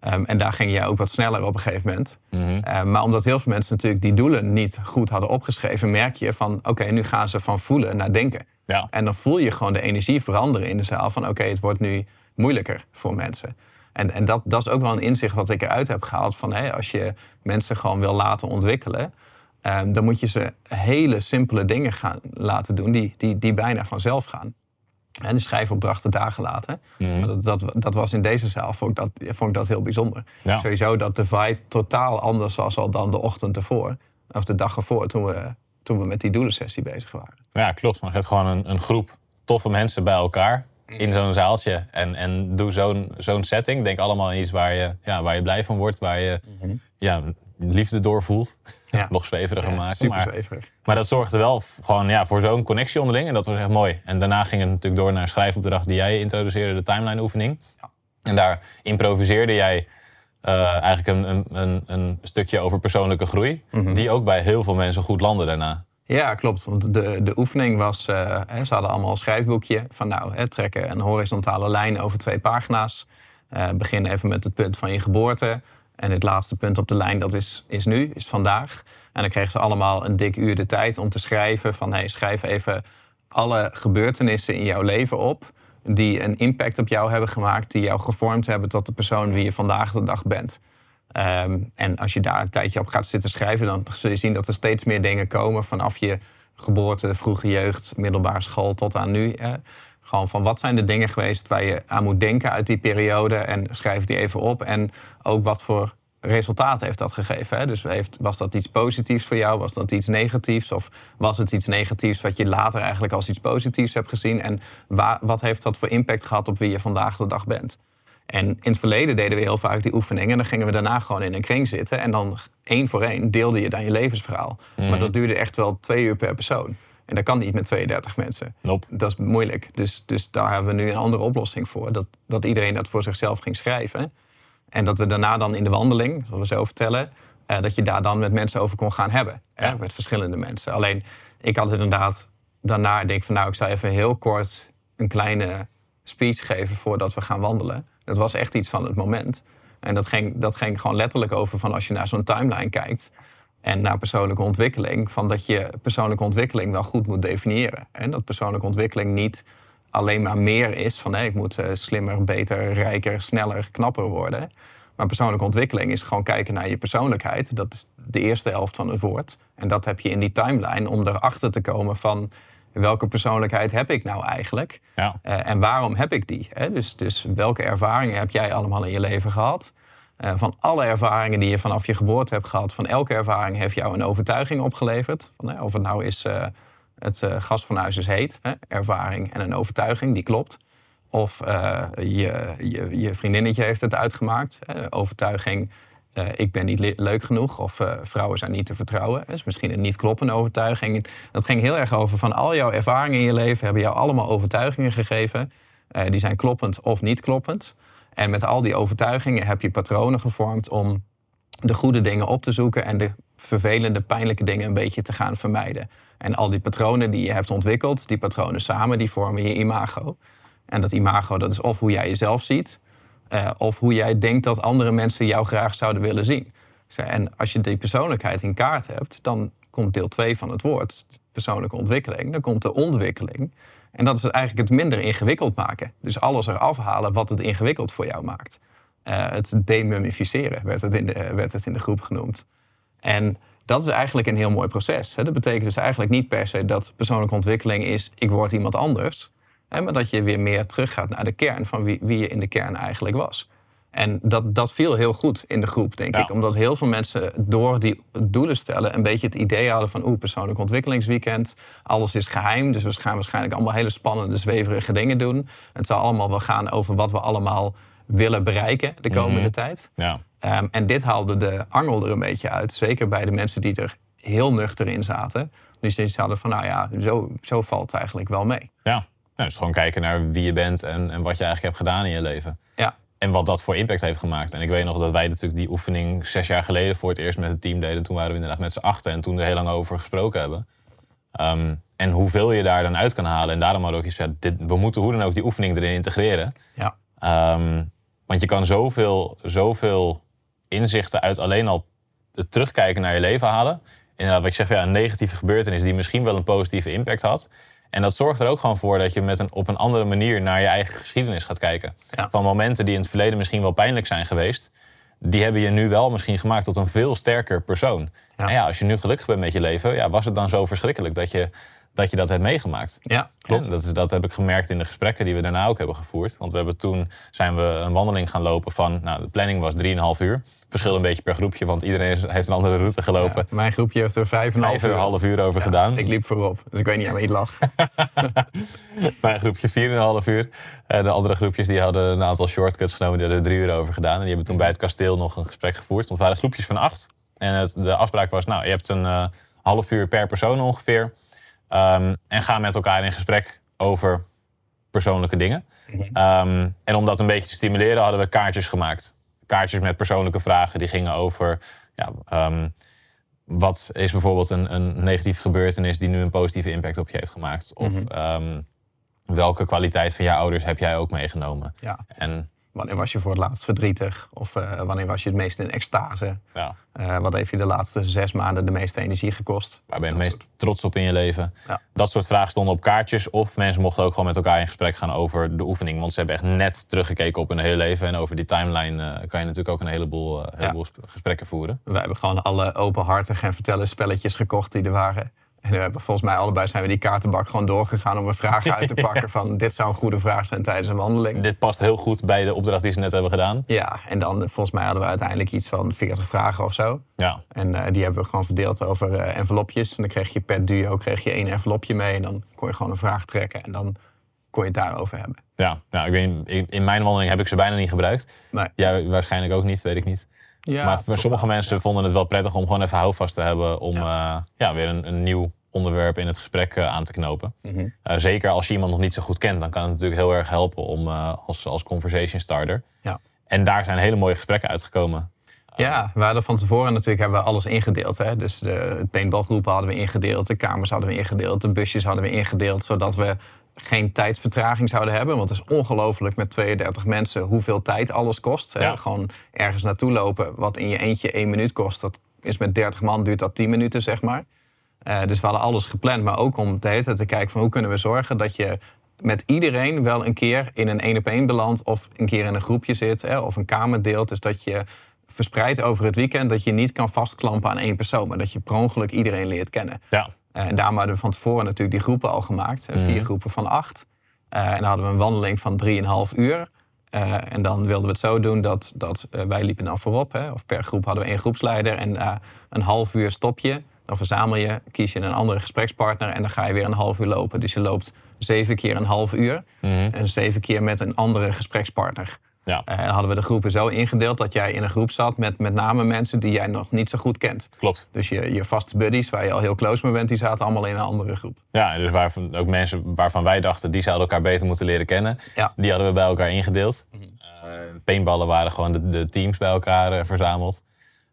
Ehm, en daar ging jij ook wat sneller op een gegeven moment. Eh, maar omdat heel veel mensen natuurlijk die doelen niet goed hadden opgeschreven, merk je van, oké, nu gaan ze van voelen naar denken. ja. En dan voel je gewoon de energie veranderen in de zaal. Van oké, het wordt nu moeilijker voor mensen. En, en dat, dat is ook wel een inzicht wat ik eruit heb gehaald. Van hé, als je mensen gewoon wil laten ontwikkelen. ehm, dan moet je ze hele simpele dingen gaan laten doen. Die, die, die bijna vanzelf gaan. En de schrijfopdrachten dagen laten. Mhm. Maar dat, dat, dat was in deze zaal, vond ik dat, vond ik dat heel bijzonder. Ja. Sowieso dat de vibe totaal anders was al dan de ochtend ervoor. Of de dag ervoor, toen we, toen we met die doelensessie bezig waren. Ja, klopt. Maar je hebt gewoon een, een groep toffe mensen bij elkaar in zo'n zaaltje. En, en doe zo'n zo'n setting. Denk allemaal aan iets waar je, ja, waar je blij van wordt. Waar je ja, liefde door voelt. Ja. (laughs) Nog zweveriger maken. Super maar, zweverig. maar dat zorgde wel gewoon ja, voor zo'n connectie onderling. En dat was echt mooi. En daarna ging het natuurlijk door naar schrijfopdracht die jij introduceerde. De timeline oefening. Ja. En daar improviseerde jij eh, eigenlijk een, een, een, een stukje over persoonlijke groei. Die ook bij heel veel mensen goed landde daarna. Ja, klopt. Want de, de oefening was, hè, ze hadden allemaal een schrijfboekje van nou, hè, trekken een horizontale lijn over twee pagina's. Eh, begin even met het punt van je geboorte. En het laatste punt op de lijn, dat is, is nu, is vandaag. En dan kregen ze allemaal een dik uur de tijd om te schrijven van hey, schrijf even alle gebeurtenissen in jouw leven op die een impact op jou hebben gemaakt, die jou gevormd hebben tot de persoon wie je vandaag de dag bent. Ehm, en als je daar een tijdje op gaat zitten schrijven, dan zul je zien dat er steeds meer dingen komen vanaf je geboorte, vroege jeugd, middelbare school tot aan nu. Gewoon van wat zijn de dingen geweest waar je aan moet denken uit die periode. En schrijf die even op. En ook wat voor resultaten heeft dat gegeven. Hè? Dus heeft, was dat iets positiefs voor jou? Was dat iets negatiefs? Of was het iets negatiefs wat je later eigenlijk als iets positiefs hebt gezien? En waar, wat heeft dat voor impact gehad op wie je vandaag de dag bent? En in het verleden deden we heel vaak die oefeningen. En dan gingen we daarna gewoon in een kring zitten. En dan één voor één deelde je dan je levensverhaal. Maar Mhm. dat duurde echt wel twee uur per persoon. En dat kan niet met 32 mensen. Nope. Dat is moeilijk. Dus, dus daar hebben we nu een andere oplossing voor. Dat, dat iedereen dat voor zichzelf ging schrijven. En dat we daarna dan in de wandeling, zoals we zo vertellen... eh, dat je daar dan met mensen over kon gaan hebben. Hè? Ja. Met verschillende mensen. Alleen, ik had inderdaad daarna... Ik denk van nou, ik zou even heel kort een kleine speech geven... voordat we gaan wandelen. Dat was echt iets van het moment. En dat ging, dat ging gewoon letterlijk over van als je naar zo'n timeline kijkt... en naar persoonlijke ontwikkeling... van dat je persoonlijke ontwikkeling wel goed moet definiëren. En dat persoonlijke ontwikkeling niet alleen maar meer is van hé, ik moet eh, slimmer, beter, rijker, sneller, knapper worden. Maar persoonlijke ontwikkeling is gewoon kijken naar je persoonlijkheid. Dat is de eerste helft van het woord. En dat heb je in die timeline om erachter te komen van welke persoonlijkheid heb ik nou eigenlijk? Ja. Eh, en waarom heb ik die? Hè? Dus, dus welke ervaringen heb jij allemaal in je leven gehad? Eh, van alle ervaringen die je vanaf je geboorte hebt gehad, van elke ervaring heeft jou een overtuiging opgeleverd. Van, of het nou is eh, het eh, gas van huis is heet, hè? ervaring en een overtuiging, die klopt. Of je, je, je vriendinnetje heeft het uitgemaakt. overtuiging, ik ben niet le- leuk genoeg. Of vrouwen zijn niet te vertrouwen. Dat is misschien een niet kloppende overtuiging. Dat ging heel erg over van al jouw ervaringen in je leven... hebben jou allemaal overtuigingen gegeven. Die zijn kloppend of niet kloppend. En met al die overtuigingen heb je patronen gevormd... om de goede dingen op te zoeken... en de vervelende, pijnlijke dingen een beetje te gaan vermijden. En al die patronen die je hebt ontwikkeld... die patronen samen, die vormen je imago. En dat imago, dat is of hoe jij jezelf ziet... eh, of hoe jij denkt dat andere mensen jou graag zouden willen zien. En als je die persoonlijkheid in kaart hebt... dan komt deel 2 van het woord, persoonlijke ontwikkeling. Dan komt de ontwikkeling. En dat is eigenlijk het minder ingewikkeld maken. Dus alles eraf halen wat het ingewikkeld voor jou maakt. Eh, het demummificeren werd het, in de, werd het in de groep genoemd. En dat is eigenlijk een heel mooi proces. Dat betekent dus eigenlijk niet per se dat persoonlijke ontwikkeling is... ik word iemand anders. Maar dat je weer meer teruggaat naar de kern van wie, wie je in de kern eigenlijk was. En dat, dat viel heel goed in de groep, denk Ja. ik. Omdat heel veel mensen door die doelen stellen... een beetje het idee hadden van... oeh, persoonlijk ontwikkelingsweekend, alles is geheim... dus we gaan waarschijnlijk allemaal hele spannende, zweverige dingen doen. Het zal allemaal wel gaan over wat we allemaal willen bereiken de komende Mhm. tijd. Ja. Ehm, en dit haalde de angel er een beetje uit. Zeker bij de mensen die er heel nuchter in zaten. Dus die hadden van, nou ja, zo, zo valt het eigenlijk wel mee. ja. Nou, dus gewoon kijken naar wie je bent en, en wat je eigenlijk hebt gedaan in je leven. Ja, En wat dat voor impact heeft gemaakt. En ik weet nog dat wij natuurlijk die oefening zes jaar geleden voor het eerst met het team deden. Toen waren we inderdaad met z'n achten en toen er heel lang over gesproken hebben. Ehm, en hoeveel je daar dan uit kan halen. En daarom hadden we ook iets van, dit, we moeten hoe dan ook die oefening erin integreren. ja, Ehm, want je kan zoveel, zoveel inzichten uit alleen al het terugkijken naar je leven halen. Inderdaad, wat ik zeg, ja, een negatieve gebeurtenis die misschien wel een positieve impact had. En dat zorgt er ook gewoon voor dat je met een, op een andere manier naar je eigen geschiedenis gaat kijken. Ja. Van momenten die in het verleden misschien wel pijnlijk zijn geweest. Die hebben je nu wel misschien gemaakt tot een veel sterker persoon. Ja. En ja, als je nu gelukkig bent met je leven, ja, was het dan zo verschrikkelijk dat je dat, je dat hebt meegemaakt? ja klopt. Dat, is, dat heb ik gemerkt in de gesprekken die we daarna ook hebben gevoerd. Want we hebben toen zijn we een wandeling gaan lopen van, nou, de planning was 3,5 uur. Verschil een beetje per groepje, want iedereen is- heeft een andere route gelopen. Ja, mijn groepje heeft er vijf en een half Vijf uur, uur. half uur over gedaan. Ik liep voorop, dus ik weet niet wie het lag. (laughs) Mijn groepje 4,5 uur. En de andere groepjes die hadden een aantal shortcuts genomen. Die hadden er drie uur over gedaan. En die hebben toen bij het kasteel nog een gesprek gevoerd. Want het waren groepjes van acht. En het, de afspraak was, nou, je hebt een eh, half uur per persoon ongeveer. Ehm, en ga met elkaar in gesprek over persoonlijke dingen. Ehm, en om dat een beetje te stimuleren hadden we kaartjes gemaakt. Kaartjes met persoonlijke vragen die gingen over... Ja, ehm, wat is bijvoorbeeld een, een negatieve gebeurtenis die nu een positieve impact op je heeft gemaakt? Of ehm, welke kwaliteit van je ouders heb jij ook meegenomen? Ja. En Wanneer was je voor het laatst verdrietig? Of eh, wanneer was je het meest in extase? ja, Eh, wat heeft je de laatste zes maanden de meeste energie gekost? waar ben je het meest trots op in je leven? Ja. Dat soort vragen stonden op kaartjes. Of mensen mochten ook gewoon met elkaar in gesprek gaan over de oefening. Want ze hebben echt net teruggekeken op hun hele leven. En over die timeline eh, kan je natuurlijk ook een heleboel, heleboel sp- gesprekken voeren. We hebben gewoon alle openhartige en vertellen spelletjes gekocht die er waren. En we hebben volgens mij allebei zijn we die kaartenbak gewoon doorgegaan om een vraag uit te pakken (laughs) van dit zou een goede vraag zijn tijdens een wandeling. Dit past heel goed bij de opdracht die ze net hebben gedaan. Ja, en dan volgens mij hadden we uiteindelijk iets van 40 vragen of zo. Ja, En eh, die hebben we gewoon verdeeld over eh, envelopjes. En dan kreeg je per duo kreeg je één envelopje mee. En dan kon je gewoon een vraag trekken. En dan kon je het daarover hebben. ja. ja ik weet, in mijn wandeling heb ik ze bijna niet gebruikt. Nee. Jij waarschijnlijk ook niet, weet ik niet. Ja, maar voor sommige mensen vonden het wel prettig om gewoon even houvast te hebben om Ja. ja. ja, weer een, een nieuw onderwerp in het gesprek eh, aan te knopen. Mhm. Eh, zeker als je iemand nog niet zo goed kent, dan kan het natuurlijk heel erg helpen om eh, als, als conversation starter. Ja. En daar zijn hele mooie gesprekken uitgekomen. Ja, we hadden van tevoren natuurlijk hebben we alles ingedeeld. Hè? Dus de paintballgroepen hadden we ingedeeld, de kamers hadden we ingedeeld, de busjes hadden we ingedeeld, zodat we geen tijdsvertraging zouden hebben. Want het is ongelooflijk met 32 mensen hoeveel tijd alles kost. Ja. Gewoon ergens naartoe lopen, wat in je eentje één minuut kost. Dat is met 30 man duurt dat 10 minuten, zeg maar. Eh, dus we hadden alles gepland, maar ook om de hele tijd te kijken van hoe kunnen we zorgen dat je met iedereen wel een keer in een één op één belandt of een keer in een groepje zit hè, of een kamer deelt. Dus dat je verspreid over het weekend dat je niet kan vastklampen aan één persoon, maar dat je per ongeluk iedereen leert kennen. Ja, En daarom hadden we van tevoren natuurlijk die groepen al gemaakt. eh, Vier groepen van acht. Eh, en dan hadden we een wandeling van drieënhalf uur. Eh, en dan wilden we het zo doen dat, dat eh, wij liepen dan voorop. Hè, of per groep hadden we één groepsleider. En eh, een half uur stop je. Dan verzamel je, kies je een andere gesprekspartner. En dan ga je weer een half uur lopen. Dus je loopt zeven keer een half uur. En zeven keer met een andere gesprekspartner. Ja Eh, en hadden we de groepen zo ingedeeld dat jij in een groep zat met met name mensen die jij nog niet zo goed kent. klopt. Dus je, je vaste buddies, waar je al heel close mee bent, die zaten allemaal in een andere groep. Ja, dus waarvan, ook mensen waarvan wij dachten die zouden elkaar beter moeten leren kennen, Ja. die hadden we bij elkaar ingedeeld. Eh, paintballen waren gewoon de, de teams bij elkaar eh, verzameld.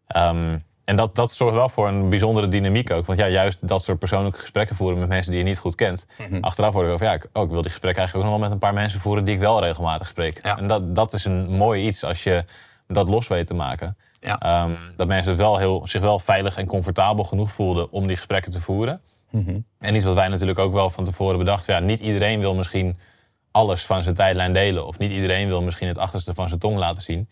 Ehm, en dat, dat zorgt wel voor een bijzondere dynamiek ook. Want ja, juist dat soort persoonlijke gesprekken voeren met mensen die je niet goed kent. Mhm. Achteraf word ik over, ja, ik, oh, ik wil die gesprekken eigenlijk ook nog wel met een paar mensen voeren die ik wel regelmatig spreek. Ja. En dat, dat is een mooi iets als je dat los weet te maken. Ja. Ehm, dat mensen wel heel, zich wel veilig en comfortabel genoeg voelden om die gesprekken te voeren. En iets wat wij natuurlijk ook wel van tevoren bedachten. Ja, niet iedereen wil misschien alles van zijn tijdlijn delen. Of niet iedereen wil misschien het achterste van zijn tong laten zien.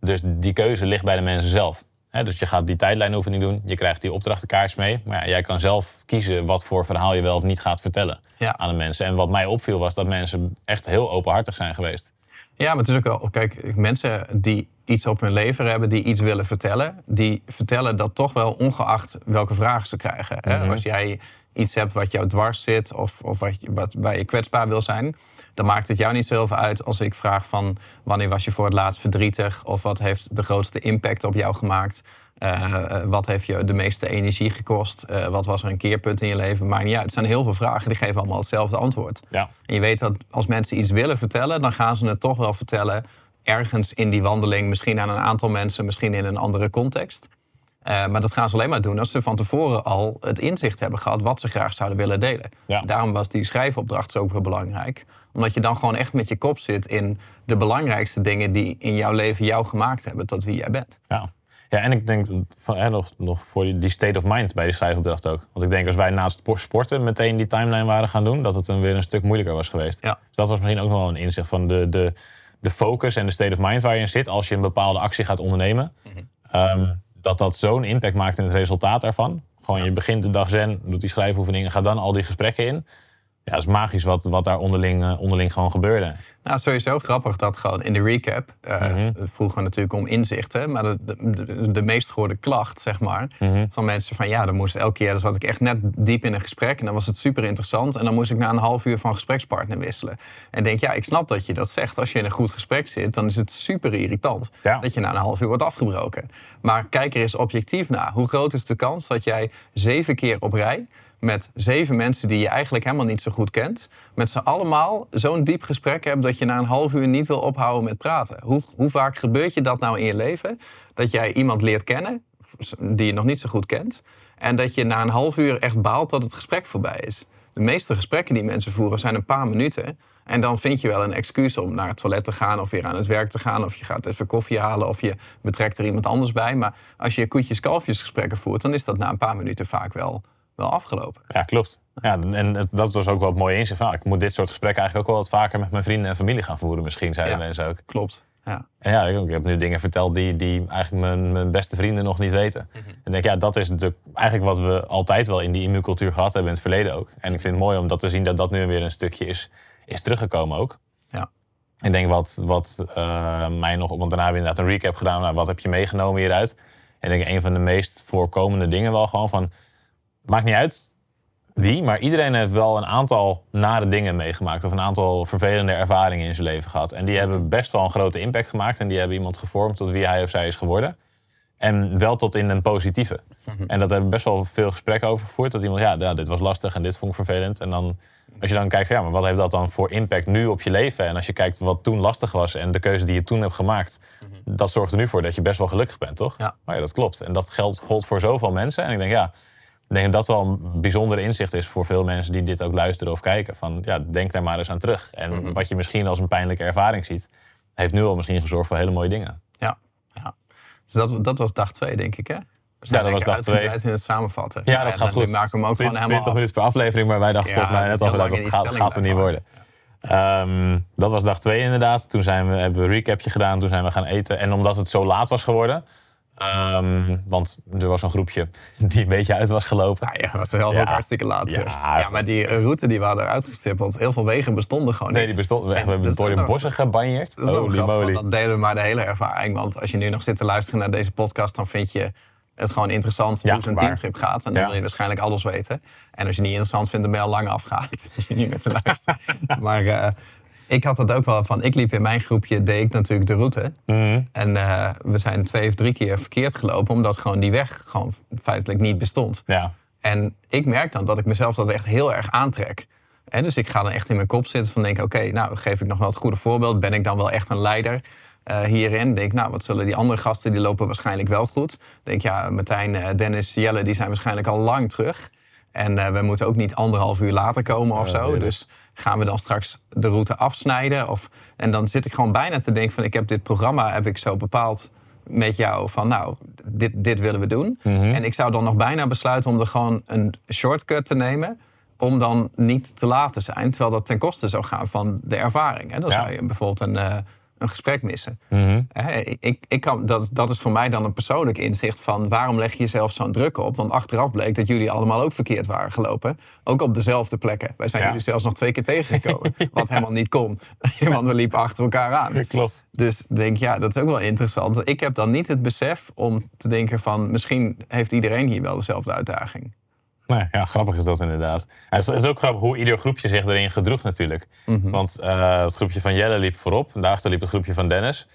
Dus die keuze ligt bij de mensen zelf. Dus je gaat die tijdlijnoefening doen. Je krijgt die opdrachtenkaars mee. Maar ja, jij kan zelf kiezen wat voor verhaal je wel of niet gaat vertellen Ja. aan de mensen. En wat mij opviel was dat mensen echt heel openhartig zijn geweest. Ja, maar het is ook wel, kijk, mensen die iets op hun leven hebben, die iets willen vertellen, die vertellen dat toch wel ongeacht welke vragen ze krijgen. Hè? Als jij iets hebt wat jou dwars zit of, of wat, wat, waar je kwetsbaar wil zijn, dan maakt het jou niet zoveel uit als ik vraag van wanneer was je voor het laatst verdrietig of wat heeft de grootste impact op jou gemaakt. Eh, eh, wat heeft je de meeste energie gekost? Eh, wat was er een keerpunt in je leven? Maakt niet uit. Het zijn heel veel vragen, die geven allemaal hetzelfde antwoord. Ja, En je weet dat als mensen iets willen vertellen, dan gaan ze het toch wel vertellen ergens in die wandeling, misschien aan een aantal mensen, misschien in een andere context. Maar dat gaan ze alleen maar doen als ze van tevoren al het inzicht hebben gehad wat ze graag zouden willen delen. Ja. Daarom was die schrijfopdracht zo ook wel belangrijk. Omdat je dan gewoon echt met je kop zit in de belangrijkste dingen die in jouw leven jou gemaakt hebben tot wie jij bent. Ja. ja, en ik denk van, hè, nog, nog voor die, state of mind bij die schrijfopdracht ook. Want ik denk als wij naast spor- sporten meteen die timeline waren gaan doen, dat het dan weer een stuk moeilijker was geweest. Ja. Dus dat was misschien ook nog wel een inzicht van de, de, de focus en de state of mind waar je in zit als je een bepaalde actie gaat ondernemen. Ehm, dat dat zo'n impact maakt in het resultaat ervan. Gewoon je begint de dag zen, doet die schrijfoefeningen, gaat dan al die gesprekken in. Ja, dat is magisch wat, wat daar onderling, eh, onderling gewoon gebeurde. Nou, sowieso grappig dat gewoon in de recap eh Mhm. vroegen we natuurlijk om inzichten. Maar de, de, meest gehoorde klacht, zeg maar, Mhm. van mensen van ja, dan moest elke keer, dan zat ik echt net diep in een gesprek en dan was het super interessant. En dan moest ik na een half uur van gesprekspartner wisselen. En denk, ja, ik snap dat je dat zegt. Als je in een goed gesprek zit, dan is het super irritant Ja. dat je na een half uur wordt afgebroken. Maar kijk er eens objectief naar. Hoe groot is de kans dat jij zeven keer op rij met zeven mensen die je eigenlijk helemaal niet zo goed kent, met z'n allemaal zo'n diep gesprek hebt dat je na een half uur niet wil ophouden met praten. Hoe, hoe vaak gebeurt je dat nou in je leven? Dat jij iemand leert kennen die je nog niet zo goed kent, en dat je na een half uur echt baalt dat het gesprek voorbij is. De meeste gesprekken die mensen voeren zijn een paar minuten. En dan vind je wel een excuus om naar het toilet te gaan of weer aan het werk te gaan. Of je gaat even koffie halen of je betrekt er iemand anders bij. Maar als je koetjes-kalfjes gesprekken voert, dan is dat na een paar minuten vaak wel, wel afgelopen. Ja, klopt. Ja, en dat was ook wel het mooie inzicht ik moet dit soort gesprekken eigenlijk ook wel wat vaker met mijn vrienden en familie gaan voeren misschien, zeiden Ja. mensen ook. Klopt. Ja. En ja, ik, heb nu dingen verteld die, die eigenlijk mijn, mijn beste vrienden nog niet weten. Mhm. En ik denk, ja, dat is natuurlijk eigenlijk wat we altijd wel in die immuuncultuur gehad hebben in het verleden ook. En ik vind het mooi om dat te zien dat dat nu weer een stukje is, is teruggekomen ook. Ja. Ik denk wat, wat eh, mij nog, want daarna hebben we inderdaad een recap gedaan. Nou, wat heb je meegenomen hieruit? En ik denk een van de meest voorkomende dingen wel gewoon van, maakt niet uit wie, maar iedereen heeft wel een aantal nare dingen meegemaakt. Of een aantal vervelende ervaringen in zijn leven gehad. En die hebben best wel een grote impact gemaakt. En die hebben iemand gevormd tot wie hij of zij is geworden. En wel tot in een positieve. En dat hebben we best wel veel gesprekken over gevoerd. Dat iemand, ja, ja, dit was lastig en dit vond ik vervelend. En dan, als je dan kijkt, ja, maar wat heeft dat dan voor impact nu op je leven? En als je kijkt wat toen lastig was en de keuze die je toen hebt gemaakt, dat zorgt er nu voor dat je best wel gelukkig bent, toch? Ja. Maar ja, dat klopt. En dat geldt, gold voor zoveel mensen. En ik denk, ja, ik denk dat dat wel een bijzonder inzicht is voor veel mensen die dit ook luisteren of kijken. Van ja, denk daar maar eens aan terug. En wat je misschien als een pijnlijke ervaring ziet, heeft nu al misschien gezorgd voor hele mooie dingen. Ja, ja. Dus dat, dat was dag twee, denk ik, hè? We Ja, dat was dag twee. uitgebreid in het samenvatten. Ja, dat gaat goed. maken hem ook gewoon 20 helemaal minuten per aflevering, maar wij dachten Ja, volgens mij net al dat in gaat, gaat er niet worden. Ehm, dat was dag twee inderdaad. Toen zijn we, hebben we een recapje gedaan, toen zijn we gaan eten. En omdat het zo laat was geworden, ehm, want er was een groepje die een beetje uit was gelopen. Ja, ja, dat was zelf Ja. ook hartstikke laat. Ja. Ja. maar die route die we hadden uitgestippeld, heel veel wegen bestonden gewoon Nee, niet. die bestond. We En hebben dat door de bossen gebanjeerd. Dat is ook dan delen we maar de hele ervaring. Want als je nu nog zit te luisteren naar deze podcast, dan vind je het gewoon interessant hoe zo'n teamtrip gaat. En dan wil je waarschijnlijk alles weten. En als je niet interessant vindt, dan ben je al lang afgehaakt. Dus (laughs) je niet meer te luisteren. (laughs) maar eh, ik had dat ook wel van. Ik liep in mijn groepje, deed ik natuurlijk de route. Mhm. En eh, we zijn twee of drie keer verkeerd gelopen, omdat gewoon die weg gewoon feitelijk niet bestond. Ja. En ik merk dan dat ik mezelf dat echt heel erg aantrek. En dus ik ga dan echt in mijn kop zitten van denk, oké, nou geef ik nog wel het goede voorbeeld. Ben ik dan wel echt een leider eh, hierin? Denk, nou, wat zullen die andere gasten, die lopen waarschijnlijk wel goed. Denk, ja, Martijn, eh, Dennis, Jelle, die zijn waarschijnlijk al lang terug. En we moeten ook niet anderhalf uur later komen of zo. Dus gaan we dan straks de route afsnijden? Of, en dan zit ik gewoon bijna te denken van, ik heb dit programma heb ik zo bepaald met jou van, nou, dit, dit willen we doen. En ik zou dan nog bijna besluiten om er gewoon een shortcut te nemen. Om dan niet te laat te zijn. Terwijl dat ten koste zou gaan van de ervaring. Hè? Dan Ja. zou je bijvoorbeeld een, eh, een gesprek missen. Mhm. Ik, ik kan, dat, dat is voor mij dan een persoonlijk inzicht van waarom leg je jezelf zo'n druk op? Want achteraf bleek dat jullie allemaal ook verkeerd waren gelopen. Ook op dezelfde plekken. Wij zijn Ja. jullie zelfs nog twee keer tegengekomen. (laughs) Wat helemaal niet kon. (laughs) Want we liepen achter elkaar aan. Klopt. Dus denk ja, dat is ook wel interessant. Ik heb dan niet het besef om te denken van... misschien heeft iedereen hier wel dezelfde uitdaging. Nee, ja, grappig is dat inderdaad. En het is ook grappig hoe ieder groepje zich erin gedroeg natuurlijk. Mhm. Want eh, het groepje van Jelle liep voorop. Daarachter liep het groepje van Dennis.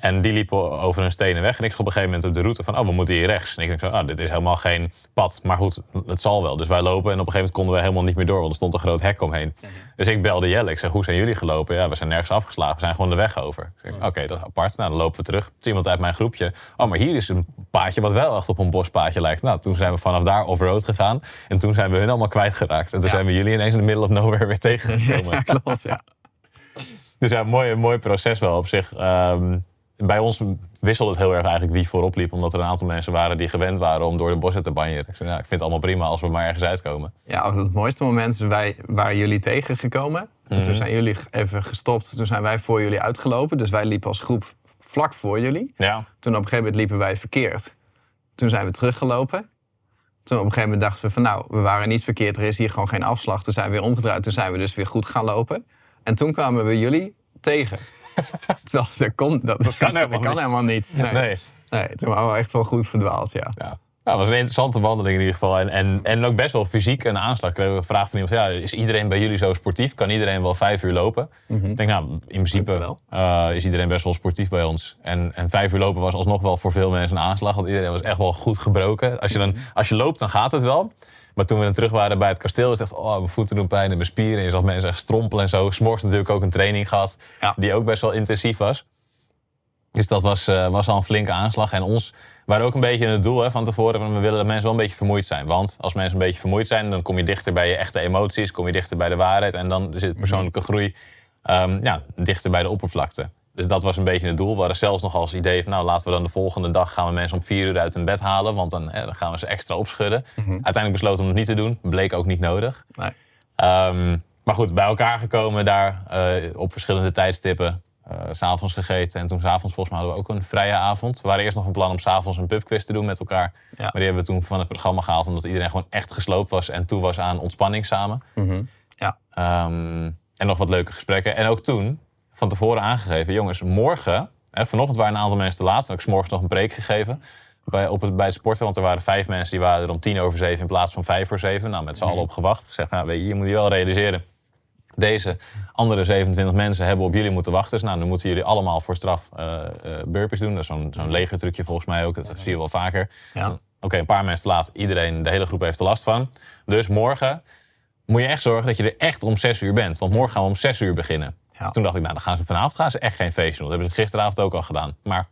En die liepen over een stenen weg. En ik zag op een gegeven moment op de route van... oh, we moeten hier rechts. En ik denk zo, ah, dit is helemaal geen pad. Maar goed, het zal wel. Dus wij lopen. En op een gegeven moment konden we helemaal niet meer door. Want er stond een groot hek omheen. Dus ik belde Jelle. Ik zeg, hoe zijn jullie gelopen? Ja, we zijn nergens afgeslagen. We zijn gewoon de weg over. Ik zeg, Oké, dat is apart. Nou, dan lopen we terug. Er is iemand uit mijn groepje. Oh, maar hier is een paadje wat wel echt op een bospaadje lijkt. Nou, toen zijn we vanaf daar off-road gegaan. En toen zijn we hun allemaal kwijtgeraakt. En toen Ja. zijn we jullie ineens in de middle of nowhere weer (laughs) tegengekomen. Ja, klopt, ja. Dus ja, mooi, mooi proces wel op zich. Ehm, bij ons wisselde het heel erg eigenlijk wie voorop liep. Omdat er een aantal mensen waren die gewend waren om door de bossen te banjeren. Ik zei, nou, ik vind het allemaal prima als we maar ergens uitkomen. Ja, het mooiste moment is, wij waren jullie tegengekomen. En Mhm. toen zijn jullie even gestopt. Toen zijn wij voor jullie uitgelopen. Dus wij liepen als groep vlak voor jullie. Ja, Toen op een gegeven moment liepen wij verkeerd. Toen zijn we teruggelopen. Toen op een gegeven moment dachten we van nou, we waren niet verkeerd. Er is hier gewoon geen afslag. Toen zijn we weer omgedraaid. Toen zijn we dus weer goed gaan lopen. En toen kwamen we jullie tegen. (laughs) Terwijl dat, kon, dat, dat kan, helemaal dat kan niet. helemaal niet. Nee. nee. Nee, toen waren we echt wel goed verdwaald, ja. Ja. Het was een interessante wandeling in ieder geval. En, en, en ook best wel fysiek een aanslag. Ik kreeg een vraag van iemand. Ja, is iedereen bij jullie zo sportief? Kan iedereen wel vijf uur lopen? Ik denk, nou, in principe wel. eh, is iedereen best wel sportief bij ons. En, en vijf uur lopen was alsnog wel voor veel mensen een aanslag. Want iedereen was echt wel goed gebroken. Als je, dan, als je loopt, dan gaat het wel. Maar toen we dan terug waren bij het kasteel, was het echt, oh, mijn voeten doen pijn en mijn spieren. En je zag mensen echt strompelen en zo. S'morgens natuurlijk ook een training gehad, Ja. die ook best wel intensief was. Dus dat was, eh, was al een flinke aanslag. En ons waren ook een beetje het doel hè, van tevoren. want We willen dat mensen wel een beetje vermoeid zijn. Want als mensen een beetje vermoeid zijn, dan kom je dichter bij je echte emoties. Kom je dichter bij de waarheid. En dan zit persoonlijke groei ehm, ja, dichter bij de oppervlakte. Dus dat was een beetje het doel. We hadden zelfs nog als idee van... nou, laten we dan de volgende dag gaan we mensen om vier uur uit hun bed halen. Want dan, hè, dan gaan we ze extra opschudden. Uiteindelijk besloten om het niet te doen. Bleek ook niet nodig. Nee. Ehm, maar goed, bij elkaar gekomen daar eh, op verschillende tijdstippen. s s'avonds gegeten. En toen s'avonds volgens mij hadden we ook een vrije avond. We waren eerst nog van plan om s'avonds een pubquiz te doen met elkaar. Maar die hebben we toen van het programma gehaald. Omdat iedereen gewoon echt gesloopt was en toe was aan ontspanning samen. Mhm. Ja. Ehm, en nog wat leuke gesprekken. En ook toen, van tevoren aangegeven, jongens, morgen, hè, vanochtend waren een aantal mensen te laat. En ik morgens nog een preek gegeven bij, op het, bij het sporten. Want er waren vijf mensen die waren er om tien over zeven in plaats van vijf voor zeven. Nou, met z'n allen op gewacht. Gezegd, nou, weet je, je moet je wel realiseren. Deze andere 27 mensen hebben op jullie moeten wachten. Dus nou, dan moeten jullie allemaal voor straf uh, burpees doen. Dat is zo'n zo'n legertrucje volgens mij ook. Dat zie je wel vaker. Ja. Oké, een paar mensen te laat. Iedereen, de hele groep heeft er last van. Dus morgen moet je echt zorgen dat je er echt om zes uur bent. Want morgen gaan we om zes uur beginnen. Toen dacht ik, nou, dan gaan ze vanavond gaan ze echt geen feestje doen. Dat hebben ze gisteravond ook al gedaan. Maar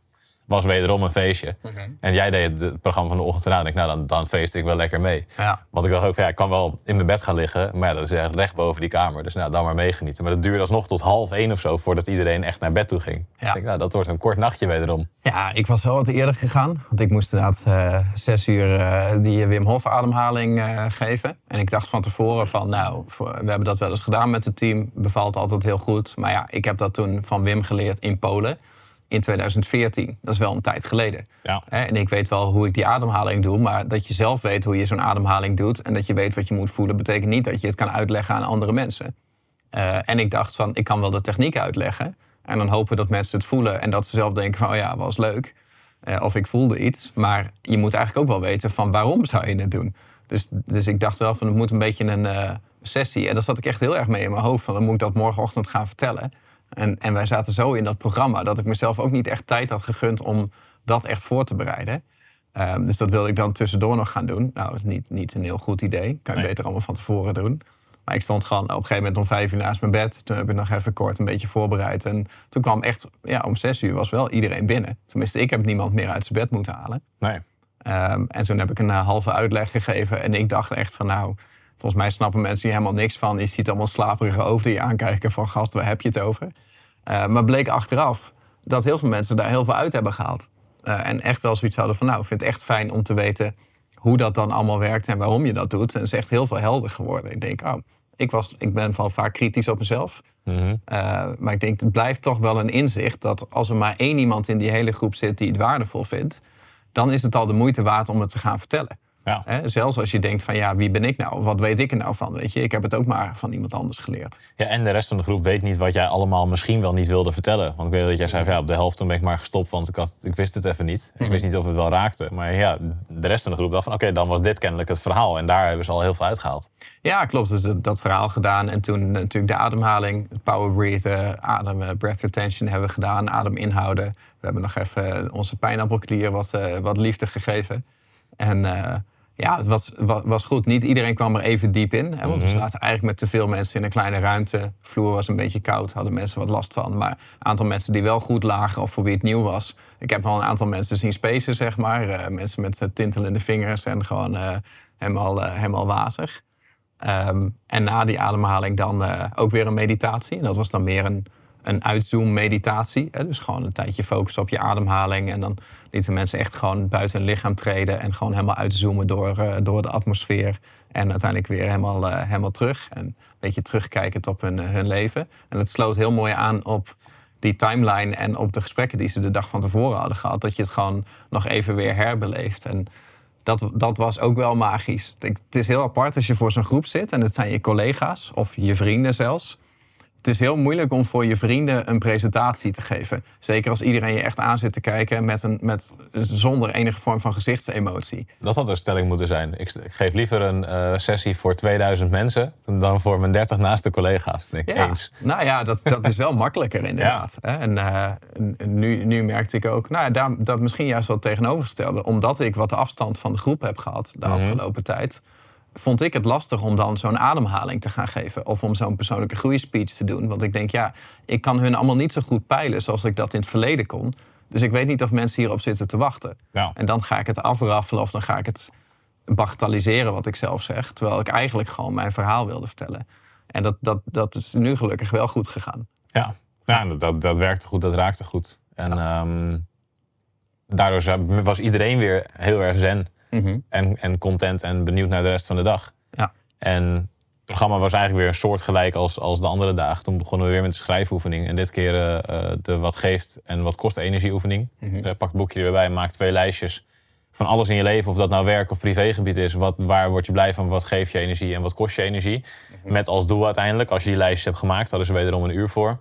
was wederom een feestje. Mhm. En jij deed het programma van de ochtend eraan. Ik, nou, dan, dan feest ik wel lekker mee. Ja. Want ik dacht ook, van, ja, ik kan wel in mijn bed gaan liggen. Maar ja, dat is echt recht boven die kamer. Dus nou, dan maar meegenieten. Maar dat duurde alsnog tot half één of zo voordat iedereen echt naar bed toe ging. Ja. Ik nou, dat wordt een kort nachtje wederom. Ja, ik was wel wat eerder gegaan. Want ik moest inderdaad eh, zes uur eh, die Wim Hof ademhaling eh, geven. En ik dacht van tevoren van, nou, we hebben dat wel eens gedaan met het team. Bevalt altijd heel goed. Maar ja, ik heb dat toen van Wim geleerd in Polen. In 2014. Dat is wel een tijd geleden. Ja. En ik weet wel hoe ik die ademhaling doe. Maar dat je zelf weet hoe je zo'n ademhaling doet. En dat je weet wat je moet voelen. Betekent niet dat je het kan uitleggen aan andere mensen. Eh, en ik dacht van, ik kan wel de techniek uitleggen. En dan hopen dat mensen het voelen. En dat ze zelf denken van, oh ja, was leuk. Eh, of ik voelde iets. Maar je moet eigenlijk ook wel weten van waarom zou je het doen. Dus, dus ik dacht wel van, het moet een beetje een eh, sessie. En daar zat ik echt heel erg mee in mijn hoofd. Van, dan moet ik dat morgenochtend gaan vertellen. En, en wij zaten zo in dat programma... dat ik mezelf ook niet echt tijd had gegund om dat echt voor te bereiden. Ehm, dus dat wilde ik dan tussendoor nog gaan doen. Nou, dat is niet, niet een heel goed idee. Kan je Nee. beter allemaal van tevoren doen. Maar ik stond gewoon op een gegeven moment om vijf uur naast mijn bed. Toen heb ik nog even kort een beetje voorbereid. En toen kwam echt, ja, om zes uur was wel iedereen binnen. Tenminste, ik heb niemand meer uit zijn bed moeten halen. Nee. Ehm, en toen heb ik een eh, halve uitleg gegeven. En ik dacht echt van nou, volgens mij snappen mensen hier helemaal niks van. Je ziet allemaal slaperige hoofden je aankijken van gast, waar heb je het over? Eh, maar bleek achteraf dat heel veel mensen daar heel veel uit hebben gehaald. Eh, en echt wel zoiets hadden van nou, ik vind het echt fijn om te weten hoe dat dan allemaal werkt en waarom je dat doet. En het is echt heel veel helder geworden. Ik denk, oh, ik, was, ik ben van vaak kritisch op mezelf. Mhm. Uh, maar ik denk, het blijft toch wel een inzicht dat als er maar één iemand in die hele groep zit die het waardevol vindt, dan is het al de moeite waard om het te gaan vertellen. Ja. Hè, zelfs als je denkt van ja, wie ben ik nou? Wat weet ik er nou van? Weet je, ik heb het ook maar van iemand anders geleerd. Ja, en de rest van de groep weet niet wat jij allemaal misschien wel niet wilde vertellen. Want ik weet dat jij zei van ja, op de helft toen ben ik maar gestopt, want ik, had, ik wist het even niet. Ik wist niet of het wel raakte. Maar ja, de rest van de groep dacht van oké, dan was dit kennelijk het verhaal. En daar hebben ze al heel veel uitgehaald. Ja, klopt. Dus dat, dat verhaal gedaan. En toen natuurlijk de ademhaling, power breathen, adem, eh, breath retention hebben we gedaan. Adem inhouden. We hebben nog even onze pijnappelklier wat, eh, wat liefde gegeven. En eh, ja, het was, was, goed. Niet iedereen kwam er even diep in. Hè, want we zaten eigenlijk met te veel mensen in een kleine ruimte. De vloer was een beetje koud, hadden mensen wat last van. Maar een aantal mensen die wel goed lagen of voor wie het nieuw was. Ik heb wel een aantal mensen zien spacen, zeg maar. Eh, mensen met eh, tintelende vingers en gewoon eh, helemaal, helemaal wazig. Ehm, en na die ademhaling dan ook weer een meditatie. En dat was dan meer een, een uitzoom-meditatie. Dus gewoon een tijdje focussen op je ademhaling. En dan lieten mensen echt gewoon buiten hun lichaam treden. En gewoon helemaal uitzoomen door, eh, door de atmosfeer. En uiteindelijk weer helemaal, eh, helemaal terug. En een beetje terugkijkend op hun, hun leven. En het sloot heel mooi aan op die timeline en op de gesprekken die ze de dag van tevoren hadden gehad. Dat je het gewoon nog even weer herbeleeft. En dat, dat was ook wel magisch. Het is heel apart als je voor zo'n groep zit en het zijn je collega's of je vrienden zelfs. Het is heel moeilijk om voor je vrienden een presentatie te geven. Zeker als iedereen je echt aan zit te kijken met een, met, zonder enige vorm van gezichtsemotie. Dat had een stelling moeten zijn. Ik, ik geef liever een eh, sessie voor 2000 mensen dan voor mijn 30 naaste collega's. Ik Denk, Eens. Nou ja, dat, dat is wel makkelijker (laughs) inderdaad. En eh, n- nu, nu merkte ik ook, nou ja, daar, dat misschien juist wel tegenovergestelde. Omdat ik wat afstand van de groep heb gehad de afgelopen tijd, vond ik het lastig om dan zo'n ademhaling te gaan geven. Of om zo'n persoonlijke groeispeech te doen. Want ik denk, ja, ik kan hun allemaal niet zo goed peilen zoals ik dat in het verleden kon. Dus ik weet niet of mensen hierop zitten te wachten. Ja. En dan ga ik het afraffelen of dan ga ik het bagatelliseren wat ik zelf zeg. Terwijl ik eigenlijk gewoon mijn verhaal wilde vertellen. En dat, dat, dat is nu gelukkig wel goed gegaan. Ja, ja dat, dat, dat werkte goed, dat raakte goed. En ehm, daardoor was iedereen weer heel erg zen. En, en content en benieuwd naar de rest van de dag. Ja. En programma was eigenlijk weer een soort gelijk als, als de andere dagen. Toen begonnen we weer met de schrijfoefening. En dit keer uh, de wat geeft en wat kost energieoefening. Mm -hmm. pak het boekje erbij, maak twee lijstjes van alles in je leven. Of dat nou werk of privégebied is. Wat, waar word je blij van, wat geeft je energie en wat kost je energie. Mhm. Met als doel uiteindelijk, als je die lijstjes hebt gemaakt, hadden ze wederom een uur voor.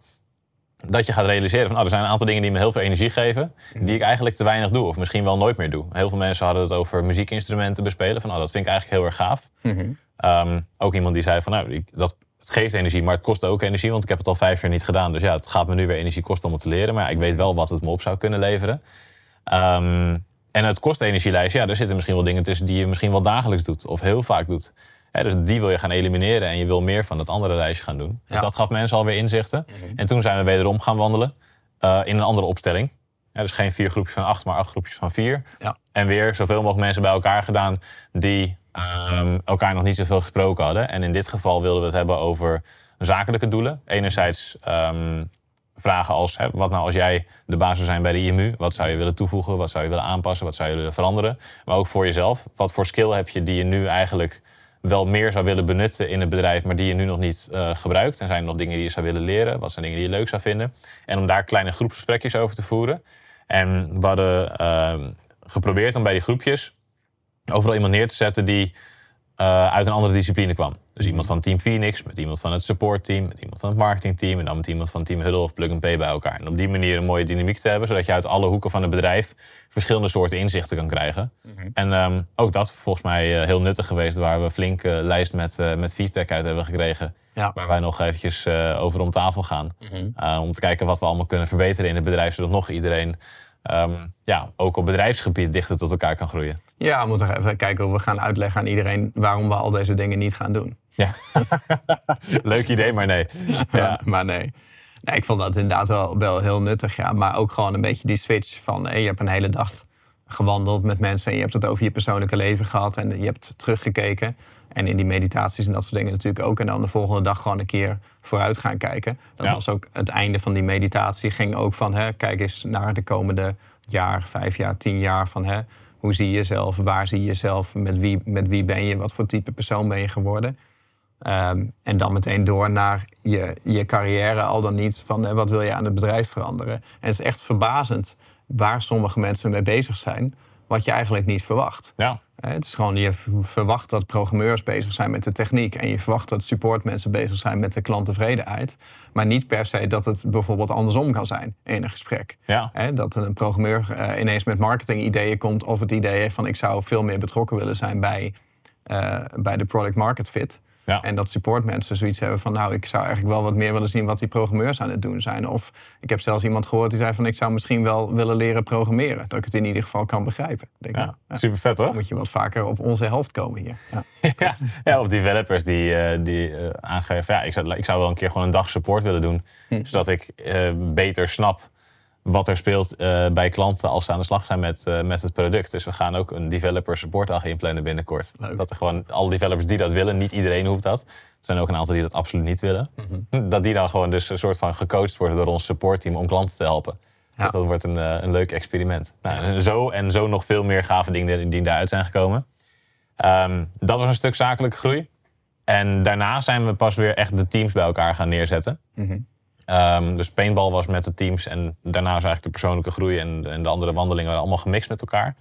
Dat je gaat realiseren van, oh, er zijn een aantal dingen die me heel veel energie geven. Mhm. Die ik eigenlijk te weinig doe. Of misschien wel nooit meer doe. Heel veel mensen hadden het over muziekinstrumenten bespelen. Van, oh, dat vind ik eigenlijk heel erg gaaf. Mhm. Ehm, ook iemand die zei van nou, dat, het geeft energie, maar het kost ook energie, want ik heb het al vijf jaar niet gedaan. Dus ja, het gaat me nu weer energie kosten om het te leren. Maar ik weet wel wat het me op zou kunnen leveren. Um, en het kostenergielijst, ja, daar zitten misschien wel dingen tussen die je misschien wel dagelijks doet of heel vaak doet. Dus die wil je gaan elimineren en je wil meer van het andere lijstje gaan doen. Dus dat gaf mensen alweer inzichten. Mhm. En toen zijn we wederom gaan wandelen uh, in een andere opstelling. dus geen vier groepjes van acht, maar acht groepjes van vier. Ja. En weer zoveel mogelijk mensen bij elkaar gedaan die um, elkaar nog niet zoveel gesproken hadden. En in dit geval wilden we het hebben over zakelijke doelen. Enerzijds um, vragen als: hè, wat nou als jij de baas zou zijn bij de IMU? Wat zou je willen toevoegen? Wat zou je willen aanpassen? Wat zou je willen veranderen? Maar ook voor jezelf. Wat voor skill heb je die je nu eigenlijk wel meer zou willen benutten in het bedrijf, maar die je nu nog niet uh, gebruikt? En zijn er nog dingen die je zou willen leren? Wat zijn dingen die je leuk zou vinden? En om daar kleine groepsgesprekjes over te voeren. En we hadden uh, geprobeerd om bij die groepjes overal iemand neer te zetten die uh, uit een andere discipline kwam. Dus iemand van Team Phoenix, met iemand van het supportteam, met iemand van het marketingteam en dan met iemand van Team Huddle of Plug and Pay bij elkaar. En op die manier een mooie dynamiek te hebben, zodat je uit alle hoeken van het bedrijf verschillende soorten inzichten kan krijgen. Mhm. En um, ook dat volgens mij uh, heel nuttig geweest, waar we flink uh, lijst met, uh, met feedback uit hebben gekregen. Ja. Waar wij nog eventjes over om tafel gaan. Mhm. om te kijken wat we allemaal kunnen verbeteren in het bedrijf, zodat nog iedereen um, ja, ook op bedrijfsgebied dichter tot elkaar kan groeien. Ja, we moeten even kijken hoe we gaan uitleggen aan iedereen waarom we al deze dingen niet gaan doen. Ja, (laughs) leuk idee, maar nee. Ja. (laughs) maar nee. nee. Ik vond dat inderdaad wel, wel heel nuttig, ja. Maar ook gewoon een beetje die switch van je hebt een hele dag gewandeld met mensen en je hebt het over je persoonlijke leven gehad en je hebt teruggekeken. En in die meditaties en dat soort dingen natuurlijk ook. En dan de volgende dag gewoon een keer vooruit gaan kijken. Dat was ook het einde van die meditatie. Ging ook van, hè, kijk eens naar de komende jaar, vijf jaar, tien jaar. Van, hè, hoe zie je jezelf? Waar zie je jezelf? Met wie, met wie ben je? Wat voor type persoon ben je geworden? Ehm, en dan meteen door naar je, je carrière, al dan niet van hè, wat wil je aan het bedrijf veranderen. En het is echt verbazend waar sommige mensen mee bezig zijn, wat je eigenlijk niet verwacht. Ja. Het is gewoon, je verwacht dat programmeurs bezig zijn met de techniek. En je verwacht dat supportmensen bezig zijn met de klanttevredenheid. Maar niet per se dat het bijvoorbeeld andersom kan zijn in een gesprek. Ja. Dat een programmeur uh, ineens met marketingideeën komt. Of het idee heeft van ik zou veel meer betrokken willen zijn bij, uh, bij de product market fit. Ja. En dat supportmensen zoiets hebben van, nou, ik zou eigenlijk wel wat meer willen zien wat die programmeurs aan het doen zijn. Of ik heb zelfs iemand gehoord die zei van, ik zou misschien wel willen leren programmeren. Dat ik het in ieder geval kan begrijpen. Denk ja, super vet hoor. moet je wat vaker op onze helft komen hier. Ja, (laughs) ja, of developers die, uh, die uh, aangeven, ja, ik zou, ik zou wel een keer gewoon een dag support willen doen. Hm. Zodat ik uh, beter snap wat er speelt uh, bij klanten als ze aan de slag zijn met, uh, met het product. Dus we gaan ook een developer supportdag inplannen binnenkort. Leuk. Dat er gewoon alle developers die dat willen, niet iedereen hoeft dat. Er zijn ook een aantal die dat absoluut niet willen. Mm -hmm. Dat die dan gewoon dus een soort van gecoacht worden door ons supportteam om klanten te helpen. Ja. Dus dat wordt een, uh, een leuk experiment. Nou, en zo en zo nog veel meer gave dingen die daaruit zijn gekomen. Um, dat was een stuk zakelijke groei. En daarna zijn we pas weer echt de teams bij elkaar gaan neerzetten. Mm -hmm. Um, dus paintball was met de teams en daarna is eigenlijk de persoonlijke groei en, en de andere wandelingen waren allemaal gemixt met elkaar.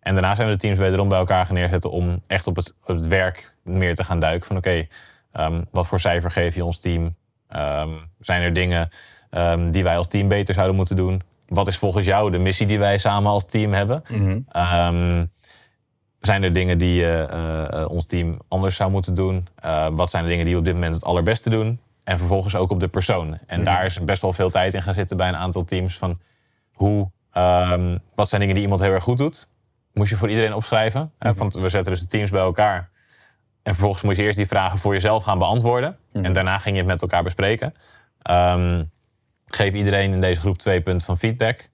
En daarna zijn we de teams wederom bij elkaar gaan neerzetten om echt op het, op het werk meer te gaan duiken. Van oké, okay, um, wat voor cijfer geef je ons team? Um, zijn er dingen die wij als team beter zouden moeten doen? Wat is volgens jou de missie die wij samen als team hebben? Mm -hmm. zijn er dingen die uh, ons team anders zou moeten doen? Uh, wat zijn de dingen die we op dit moment het allerbeste doen? En vervolgens ook op de persoon. En daar is best wel veel tijd in gaan zitten bij een aantal teams. Van hoe, um, wat zijn dingen die iemand heel erg goed doet? Moest je voor iedereen opschrijven. Mm Want we zetten dus de teams bij elkaar. En vervolgens moet je eerst die vragen voor jezelf gaan beantwoorden. Mhm. En daarna ging je het met elkaar bespreken. Um, geef iedereen in deze groep twee punten van feedback.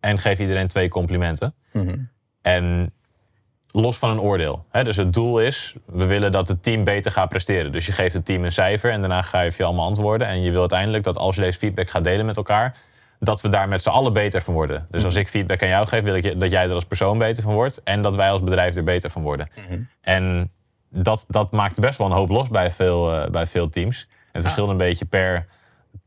En geef iedereen twee complimenten. Mhm. En los van een oordeel. dus het doel is, we willen dat het team beter gaat presteren. Dus je geeft het team een cijfer en daarna geef je allemaal antwoorden. En je wil uiteindelijk dat als je deze feedback gaat delen met elkaar, dat we daar met z'n allen beter van worden. Dus als ik feedback aan jou geef, wil ik dat jij er als persoon beter van wordt. En dat wij als bedrijf er beter van worden. Mhm. En dat, dat maakte best wel een hoop los bij veel, eh, bij veel teams. Het verschilde een beetje per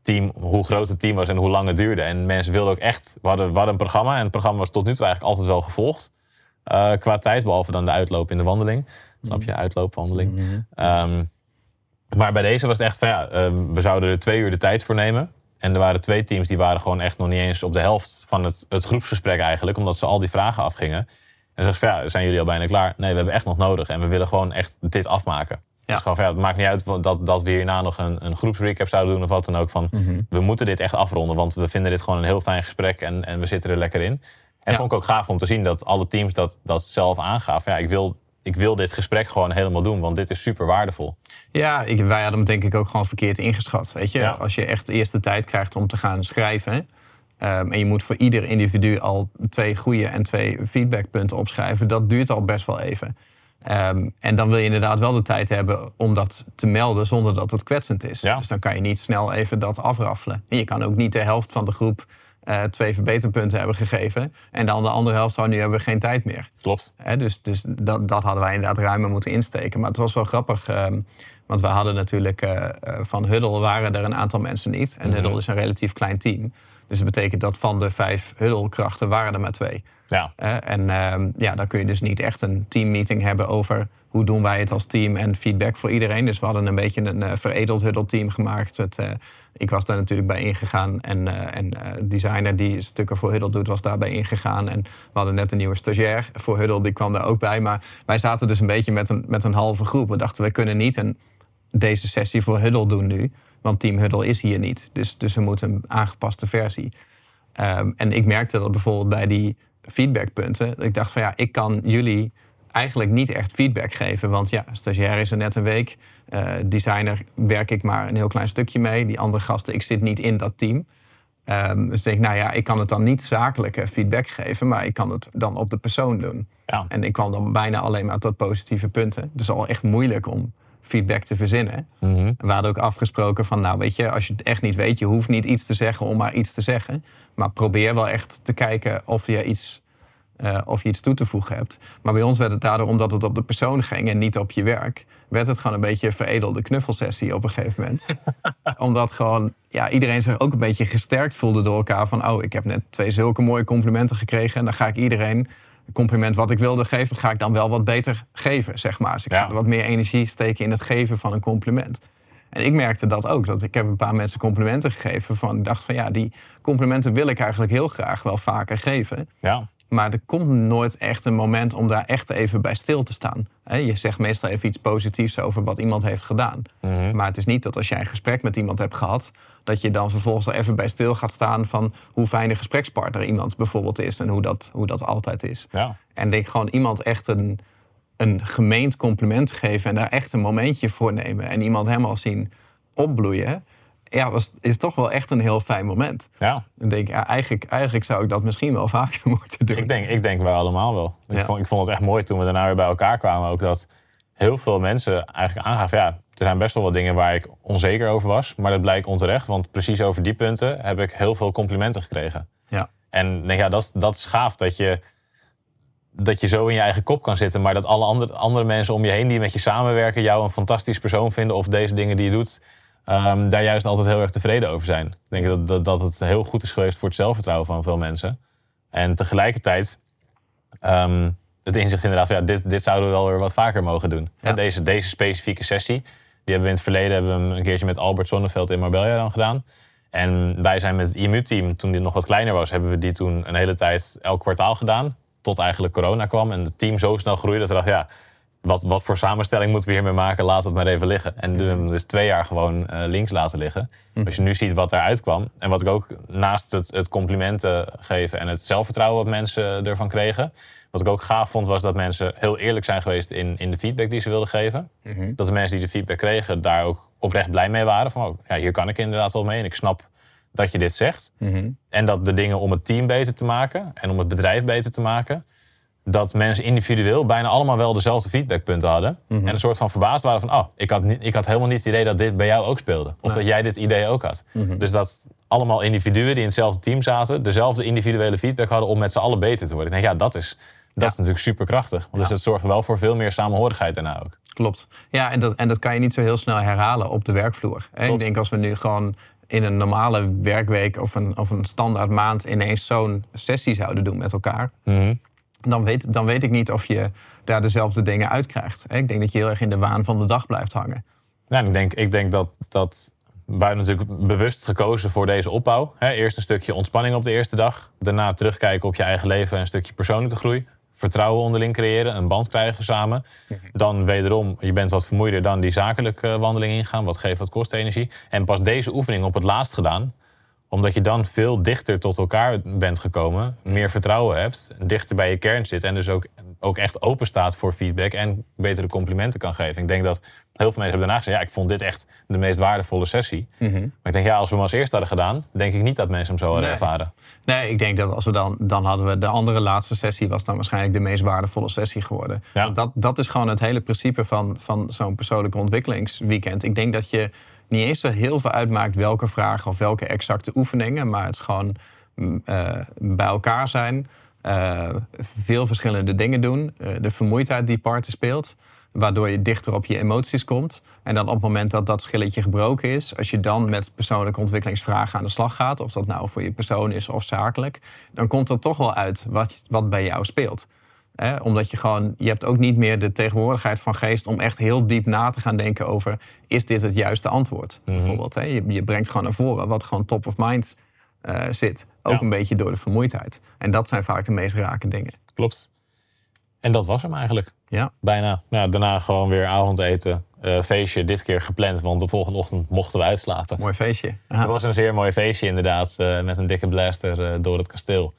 team, hoe groot het team was en hoe lang het duurde. En mensen wilden ook echt, we hadden, we hadden een programma en het programma was tot nu toe eigenlijk altijd wel gevolgd. Eh, qua tijd, behalve dan de uitloop in de wandeling. Snap je? Uitloopwandeling. Ehm, maar bij deze was het echt van ja, ehm, we zouden er twee uur de tijd voor nemen. En er waren twee teams die waren gewoon echt nog niet eens op de helft van het, het groepsgesprek eigenlijk. Omdat ze al die vragen afgingen. En ze van ja, zijn jullie al bijna klaar? Nee, we hebben echt nog nodig. En we willen gewoon echt dit afmaken. Dus gewoon van ja, het maakt niet uit dat, dat we hierna nog een, een groepsrecap zouden doen of wat dan ook. Van, We moeten dit echt afronden, want we vinden dit gewoon een heel fijn gesprek en, en we zitten er lekker in. En Ja. vond ik ook gaaf om te zien dat alle teams dat, dat zelf aangaven. Ja, ik wil, ik wil dit gesprek gewoon helemaal doen, want dit is super waardevol. Ja, ik, wij hadden hem denk ik ook gewoon verkeerd ingeschat. Weet je? Ja. Als je echt eerst de tijd krijgt om te gaan schrijven... ehm, en je moet voor ieder individu al twee goede en twee feedbackpunten opschrijven... dat duurt al best wel even. Ehm, en dan wil je inderdaad wel de tijd hebben om dat te melden zonder dat het kwetsend is. Ja. Dus dan kan je niet snel even dat afraffelen. En je kan ook niet de helft van de groep eh, twee verbeterpunten hebben gegeven... en dan de andere helft, oh, nu hebben we geen tijd meer. Klopt. Hè, dus dus dat, dat hadden wij inderdaad ruimer moeten insteken. Maar het was wel grappig, ehm, want we hadden natuurlijk eh, eh, van Huddle waren er een aantal mensen niet. En Huddle is een relatief klein team. Dus dat betekent dat van de vijf Huddle-krachten waren er maar twee. Ja, en ehm, ja, dan kun je dus niet echt een teammeeting hebben over hoe doen wij het als team en feedback voor iedereen. Dus we hadden een beetje een eh, veredeld Huddle-team gemaakt. Het, eh, ik was daar natuurlijk bij ingegaan en, eh en designer die stukken voor Huddle doet was daarbij ingegaan. En we hadden net een nieuwe stagiair voor Huddle, die kwam daar ook bij. Maar wij zaten dus een beetje met een, met een halve groep. We dachten, we kunnen niet een, deze sessie voor Huddle doen nu. Want Team Huddle is hier niet. Dus, dus we moeten een aangepaste versie. Ehm, en ik merkte dat bijvoorbeeld bij die feedbackpunten. Ik dacht van ja, ik kan jullie eigenlijk niet echt feedback geven. Want ja, stagiair is er net een week. Eh, designer werk ik maar een heel klein stukje mee. Die andere gasten, ik zit niet in dat team. Ehm, dus ik denk, nou ja, ik kan het dan niet zakelijke feedback geven, maar ik kan het dan op de persoon doen. Ja. En ik kwam dan bijna alleen maar tot positieve punten. Het is al echt moeilijk om feedback te verzinnen. Mhm. We hadden ook afgesproken van, nou weet je, als je het echt niet weet, je hoeft niet iets te zeggen om maar iets te zeggen. Maar probeer wel echt te kijken of je iets, eh, of je iets toe te voegen hebt. Maar bij ons werd het daardoor, omdat het op de persoon ging en niet op je werk, werd het gewoon een beetje een veredelde knuffelsessie op een gegeven moment. (laughs) omdat gewoon, ja, iedereen zich ook een beetje gesterkt voelde door elkaar van, oh, ik heb net twee zulke mooie complimenten gekregen en dan ga ik iedereen een compliment wat ik wilde geven, ga ik dan wel wat beter geven, zeg maar. Dus ik Ja. ga wat meer energie steken in het geven van een compliment. En ik merkte dat ook. Dat ik heb een paar mensen complimenten gegeven. Van, ik dacht van ja, die complimenten wil ik eigenlijk heel graag wel vaker geven. ja. Maar er komt nooit echt een moment om daar echt even bij stil te staan. Je zegt meestal even iets positiefs over wat iemand heeft gedaan. Maar het is niet dat als jij een gesprek met iemand hebt gehad... dat je dan vervolgens er even bij stil gaat staan... van hoe fijn een gesprekspartner iemand bijvoorbeeld is... en hoe dat, hoe dat altijd is. ja. En denk gewoon iemand echt een, een gemeend compliment geven en daar echt een momentje voor nemen. En iemand helemaal zien opbloeien. Ja, was, is toch wel echt een heel fijn moment. ja. Dan denk ik, ja, eigenlijk, eigenlijk zou ik dat misschien wel (laughs) vaker moeten doen. Ik denk, ik denk wij allemaal wel. Ik, vond, ik vond het echt mooi toen we daarna weer bij elkaar kwamen. Ook dat heel veel mensen eigenlijk aangaven... ja, er zijn best wel wat dingen waar ik onzeker over was. Maar dat blijkt onterecht. Want precies over die punten heb ik heel veel complimenten gekregen. Ja. En denk, ja, dat, is- dat is gaaf dat je, dat je zo in je eigen kop kan zitten. Maar dat alle andere, andere mensen om je heen die met je samenwerken... jou een fantastisch persoon vinden of deze dingen die je doet... ehm, daar juist altijd heel erg tevreden over zijn. Ik denk dat, dat, dat het heel goed is geweest voor het zelfvertrouwen van veel mensen. En tegelijkertijd ehm, het inzicht inderdaad van ja, dit, dit zouden we wel weer wat vaker mogen doen. Ja. Deze, deze specifieke sessie, die hebben we in het verleden hebben we hem een keertje met Albert Zonneveld in Marbella dan gedaan. En wij zijn met het IMU-team, toen dit nog wat kleiner was, hebben we die toen een hele tijd elk kwartaal gedaan. Tot eigenlijk corona kwam en het team zo snel groeide dat we dachten, ja, wat, wat voor samenstelling moeten we hiermee maken? Laat het maar even liggen. En hem dus twee jaar gewoon eh, links laten liggen. Als je nu ziet wat daaruit kwam. En wat ik ook naast het, het complimenten geven en het zelfvertrouwen wat mensen ervan kregen. Wat ik ook gaaf vond was dat mensen heel eerlijk zijn geweest in, in de feedback die ze wilden geven. Dat de mensen die de feedback kregen daar ook oprecht blij mee waren. Van oh, ja, hier kan ik inderdaad wel mee en ik snap dat je dit zegt. En dat de dingen om het team beter te maken en om het bedrijf beter te maken dat mensen individueel bijna allemaal wel dezelfde feedbackpunten hadden. En een soort van verbaasd waren van... oh, ik had, niet, ik had helemaal niet het idee dat dit bij jou ook speelde. Of dat jij dit idee ook had. Dus dat allemaal individuen die in hetzelfde team zaten... dezelfde individuele feedback hadden om met z'n allen beter te worden. Ik denk, ja, dat is, dat is natuurlijk superkrachtig. Want dus dat zorgt wel voor veel meer samenhorigheid daarna ook. Klopt. Ja, en dat, en dat kan je niet zo heel snel herhalen op de werkvloer. Hè? Ik denk als we nu gewoon in een normale werkweek of een, of een standaard maand ineens zo'n sessie zouden doen met elkaar, Mhm. Dan weet, dan weet ik niet of je daar dezelfde dingen uit krijgt. Ik denk dat je heel erg in de waan van de dag blijft hangen. Ja, ik denk, ik denk dat, dat wij natuurlijk bewust gekozen voor deze opbouw. Eerst een stukje ontspanning op de eerste dag. Daarna terugkijken op je eigen leven en een stukje persoonlijke groei. Vertrouwen onderling creëren, een band krijgen samen. Dan wederom, je bent wat vermoeider dan die zakelijke eh, wandeling ingaan. Wat geeft wat kostenergie. En pas deze oefening op het laatst gedaan. Omdat je dan veel dichter tot elkaar bent gekomen. Meer vertrouwen hebt. Dichter bij je kern zit. En dus ook, ook echt open staat voor feedback. En betere complimenten kan geven. Ik denk dat heel veel mensen hebben daarna gezegd... ja, ik vond dit echt de meest waardevolle sessie. Maar ik denk, ja, als we hem als eerste hadden gedaan... denk ik niet dat mensen hem zo hadden Nee. ervaren. Nee, ik denk dat als we dan, dan hadden we de andere laatste sessie, was dan waarschijnlijk de meest waardevolle sessie geworden. Ja. Want Dat, dat is gewoon het hele principe van, van zo'n persoonlijke ontwikkelingsweekend. Ik denk dat je niet eens zo heel veel uitmaakt welke vragen of welke exacte oefeningen, maar het is gewoon mm, eh, bij elkaar zijn, eh, veel verschillende dingen doen, eh, de vermoeidheid die parten speelt. Waardoor je dichter op je emoties komt. En dan op het moment dat dat schilletje gebroken is, als je dan met persoonlijke ontwikkelingsvragen aan de slag gaat, of dat nou voor je persoon is of zakelijk, dan komt er toch wel uit wat, wat bij jou speelt. Hè? Omdat je gewoon, je hebt ook niet meer de tegenwoordigheid van geest om echt heel diep na te gaan denken over, is dit het juiste antwoord? Bijvoorbeeld. Hè? Je, je brengt gewoon naar voren wat gewoon top of mind eh, zit. Ook Ja. een beetje door de vermoeidheid. En dat zijn vaak de meest rake dingen. Klopt. En dat was hem eigenlijk. Ja. Bijna. Nou, daarna gewoon weer avondeten. Eh, feestje, dit keer gepland, want de volgende ochtend mochten we uitslapen. Mooi feestje. Het was een zeer mooi feestje inderdaad, eh, met een dikke blaster eh, door het kasteel.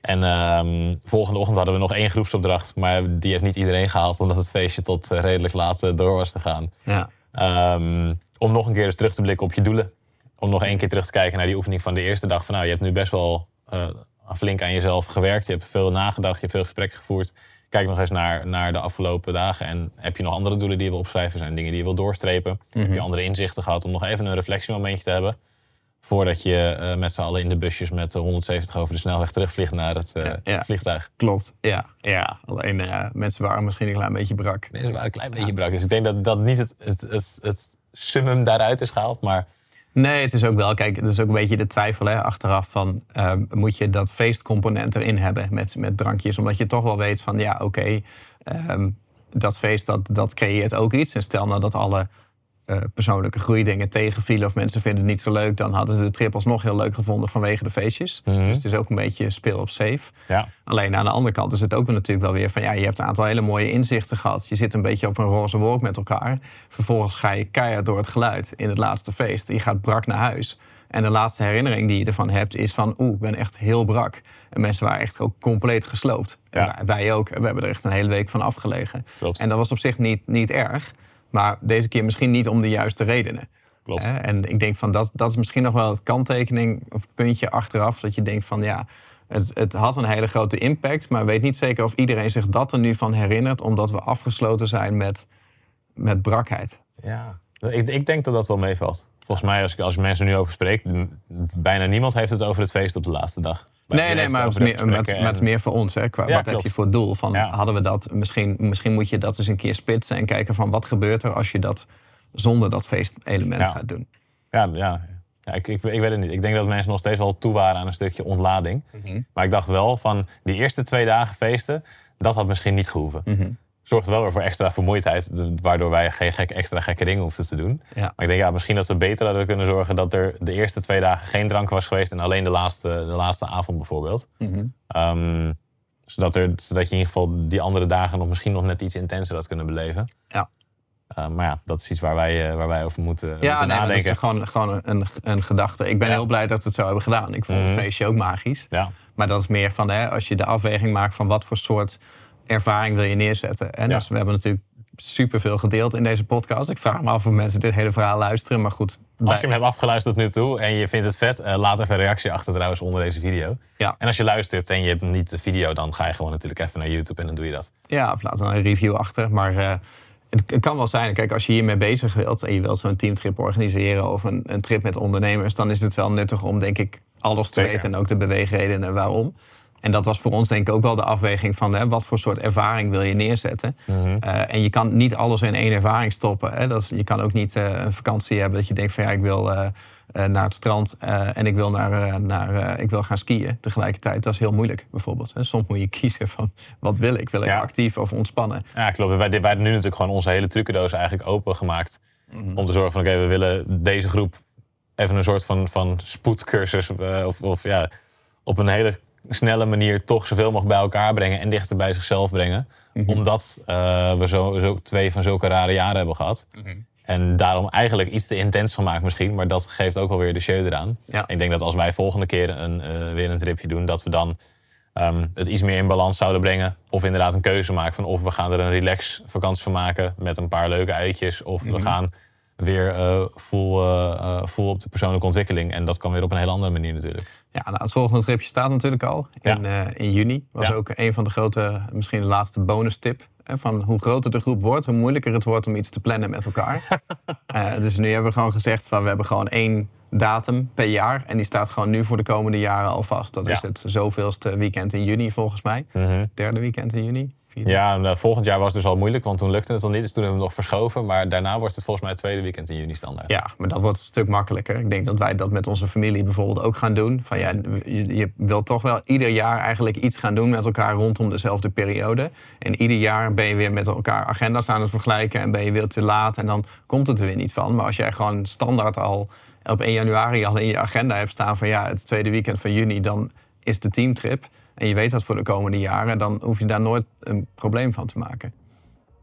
En ehm, volgende ochtend hadden we nog één groepsopdracht, maar die heeft niet iedereen gehaald, omdat het feestje tot redelijk laat door was gegaan. Ja. Ehm, om nog een keer eens terug te blikken op je doelen. Om nog één keer terug te kijken naar die oefening van de eerste dag. Van nou, je hebt nu best wel flink aan jezelf gewerkt. Je hebt veel nagedacht, je hebt veel gesprekken gevoerd. Kijk nog eens naar, naar de afgelopen dagen. En heb je nog andere doelen die je wil opschrijven? Zijn dingen die je wil doorstrepen? Heb je andere inzichten gehad om nog even een reflectiemomentje te hebben? Voordat je eh, met z'n allen in de busjes met eh, 170 over de snelweg terugvliegt naar het eh, ja. vliegtuig. Klopt, ja. ja. Alleen eh, mensen waren misschien een klein beetje brak. Mensen waren een klein beetje brak. Dus ik denk dat dat niet het, het, het, het summum daaruit is gehaald. Maar Nee, het is ook wel, kijk, het is ook een beetje de twijfel hè, achteraf van... ehm, moet je dat feestcomponent erin hebben met, met drankjes? Omdat je toch wel weet van, ja, oké, ehm, dat feest dat, dat creëert ook iets. En stel nou dat alle persoonlijke groeidingen tegenvielen... of mensen vinden het niet zo leuk... dan hadden ze de trip alsnog heel leuk gevonden vanwege de feestjes. Dus het is ook een beetje speel op safe. ja, Alleen aan de andere kant is het ook natuurlijk wel weer van ja, je hebt een aantal hele mooie inzichten gehad. Je zit een beetje op een roze wolk met elkaar. Vervolgens ga je keihard door het geluid in het laatste feest. Je gaat brak naar huis. En de laatste herinnering die je ervan hebt is van oeh, ik ben echt heel brak. En mensen waren echt ook compleet gesloopt. Ja. wij, ook. En we hebben er echt een hele week van afgelegen. Klopt. En dat was op zich niet, niet erg. Maar deze keer misschien niet om de juiste redenen. Klopt. Hè? En ik denk van dat, dat is misschien nog wel het kanttekening of puntje achteraf. Dat je denkt van ja, het, het had een hele grote impact. Maar weet niet zeker of iedereen zich dat er nu van herinnert. Omdat we afgesloten zijn met, met brakheid. Ja, ik, ik denk dat dat wel meevalt. Volgens mij, als ik als mensen nu over spreek, bijna niemand heeft het over het feest op de laatste dag. Nee, nee, maar het meer, met, en- meer voor ons. Hè? Qua, Ja, wat heb je voor doel? Van. Hadden we dat misschien, misschien moet je dat eens een keer splitsen en kijken van wat gebeurt er als je dat zonder dat feestelement gaat doen. Ja, ja. ja ik, ik, ik weet het niet. Ik denk dat mensen nog steeds wel toe waren aan een stukje ontlading. Mhm. Maar ik dacht wel van die eerste twee dagen feesten, dat had misschien niet gehoeven. Mhm. Zorgt wel weer voor extra vermoeidheid, waardoor wij geen gek, extra gekke dingen hoefden te doen. Ja. Maar ik denk, ja, misschien dat we beter hadden kunnen zorgen dat er de eerste twee dagen geen drank was geweest en alleen de laatste, de laatste avond bijvoorbeeld. Mhm. Ehm, zodat, er, zodat je in ieder geval die andere dagen nog misschien nog net iets intenser had kunnen beleven. Ja. Eh, maar ja, dat is iets waar wij, eh, waar wij over moeten, Ja, moeten nee, maar dat nadenken. is gewoon, gewoon een, een gedachte. Ik ben Ja. heel blij dat we het zo hebben gedaan. Ik vond Mhm. het feestje ook magisch. Ja, Maar dat is meer van hè, als je de afweging maakt van wat voor soort ervaring wil je neerzetten. En Ja. dus we hebben natuurlijk superveel gedeeld in deze podcast. Ik vraag me af of mensen dit hele verhaal luisteren. Maar goed, Als je hem hebt afgeluisterd tot nu toe en je vindt het vet, eh, laat even een reactie achter trouwens onder deze video. Ja. En als je luistert en je hebt niet de video, dan ga je gewoon natuurlijk even naar YouTube en dan doe je dat. ja, of laat dan een review achter. Maar eh, het, het kan wel zijn, kijk, als je hiermee bezig wilt en je wilt zo'n teamtrip organiseren of een, een trip met ondernemers, dan is het wel nuttig om, denk ik, alles te Zeker. weten en ook de beweegredenen waarom. En dat was voor ons denk ik ook wel de afweging van hè, wat voor soort ervaring wil je neerzetten. Mhm. Eh, en je kan niet alles in één ervaring stoppen. Hè. Dat is, je kan ook niet eh, een vakantie hebben dat je denkt van ja, ik wil eh, naar het strand en ik wil, naar, naar, ik wil gaan skiën tegelijkertijd. Dat is heel moeilijk bijvoorbeeld. Hè. Soms moet je kiezen van wat wil ik? Wil ik Ja. actief of ontspannen? Ja, klopt. Wij, wij hebben nu natuurlijk gewoon onze hele trucendoos eigenlijk opengemaakt. Om te zorgen van, oké, we willen deze groep even een soort van, van spoedcursus... of, of ja, op een hele snelle manier toch zoveel mogelijk bij elkaar brengen... en dichter bij zichzelf brengen. Omdat eh, we zo, zo twee van zulke rare jaren hebben gehad. En daarom eigenlijk iets te intens van maken misschien. Maar dat geeft ook alweer de show eraan. Ja. Ik denk dat als wij volgende keer een, eh, weer een tripje doen... dat we dan ehm, het iets meer in balans zouden brengen. Of inderdaad een keuze maken van of we gaan er een relax vakantie van maken... met een paar leuke uitjes. Of we gaan weer eh full, eh, eh, op de persoonlijke ontwikkeling. En dat kan weer op een hele andere manier natuurlijk. Ja, nou, het volgende tripje staat natuurlijk al in, eh, in juni. Was Ja. ook een van de grote, misschien de laatste bonus tip. Hè, van hoe groter de groep wordt, hoe moeilijker het wordt om iets te plannen met elkaar. (laughs) Dus nu hebben we gewoon gezegd van we hebben gewoon één datum per jaar. En die staat gewoon nu voor de komende jaren al vast. Dat Ja. is het zoveelste weekend in juni volgens mij. Derde weekend in juni. Vierde. Ja, en, eh, volgend jaar was het dus al moeilijk, want toen lukte het al niet. Dus toen hebben we nog verschoven. Maar daarna wordt het volgens mij het tweede weekend in juni standaard. Ja, maar dat wordt een stuk makkelijker. Ik denk dat wij dat met onze familie bijvoorbeeld ook gaan doen. Van, ja, je, je wilt toch wel ieder jaar eigenlijk iets gaan doen met elkaar rondom dezelfde periode. En ieder jaar ben je weer met elkaar agenda's aan het vergelijken en ben je weer te laat en dan komt het er weer niet van. Maar als jij gewoon standaard al op 1 januari al in je agenda hebt staan van ja, het tweede weekend van juni, dan is de teamtrip. En je weet dat voor de komende jaren, dan hoef je daar nooit een probleem van te maken.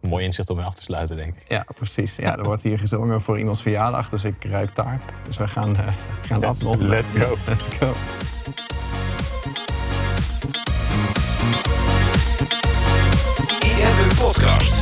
Mooi inzicht om mee af te sluiten, denk ik. Ja, precies. Ja, er wordt hier gezongen voor iemands verjaardag, dus ik ruik taart. Dus we gaan, eh gaan let's go. Let's go. (laughs) IMU Podcast.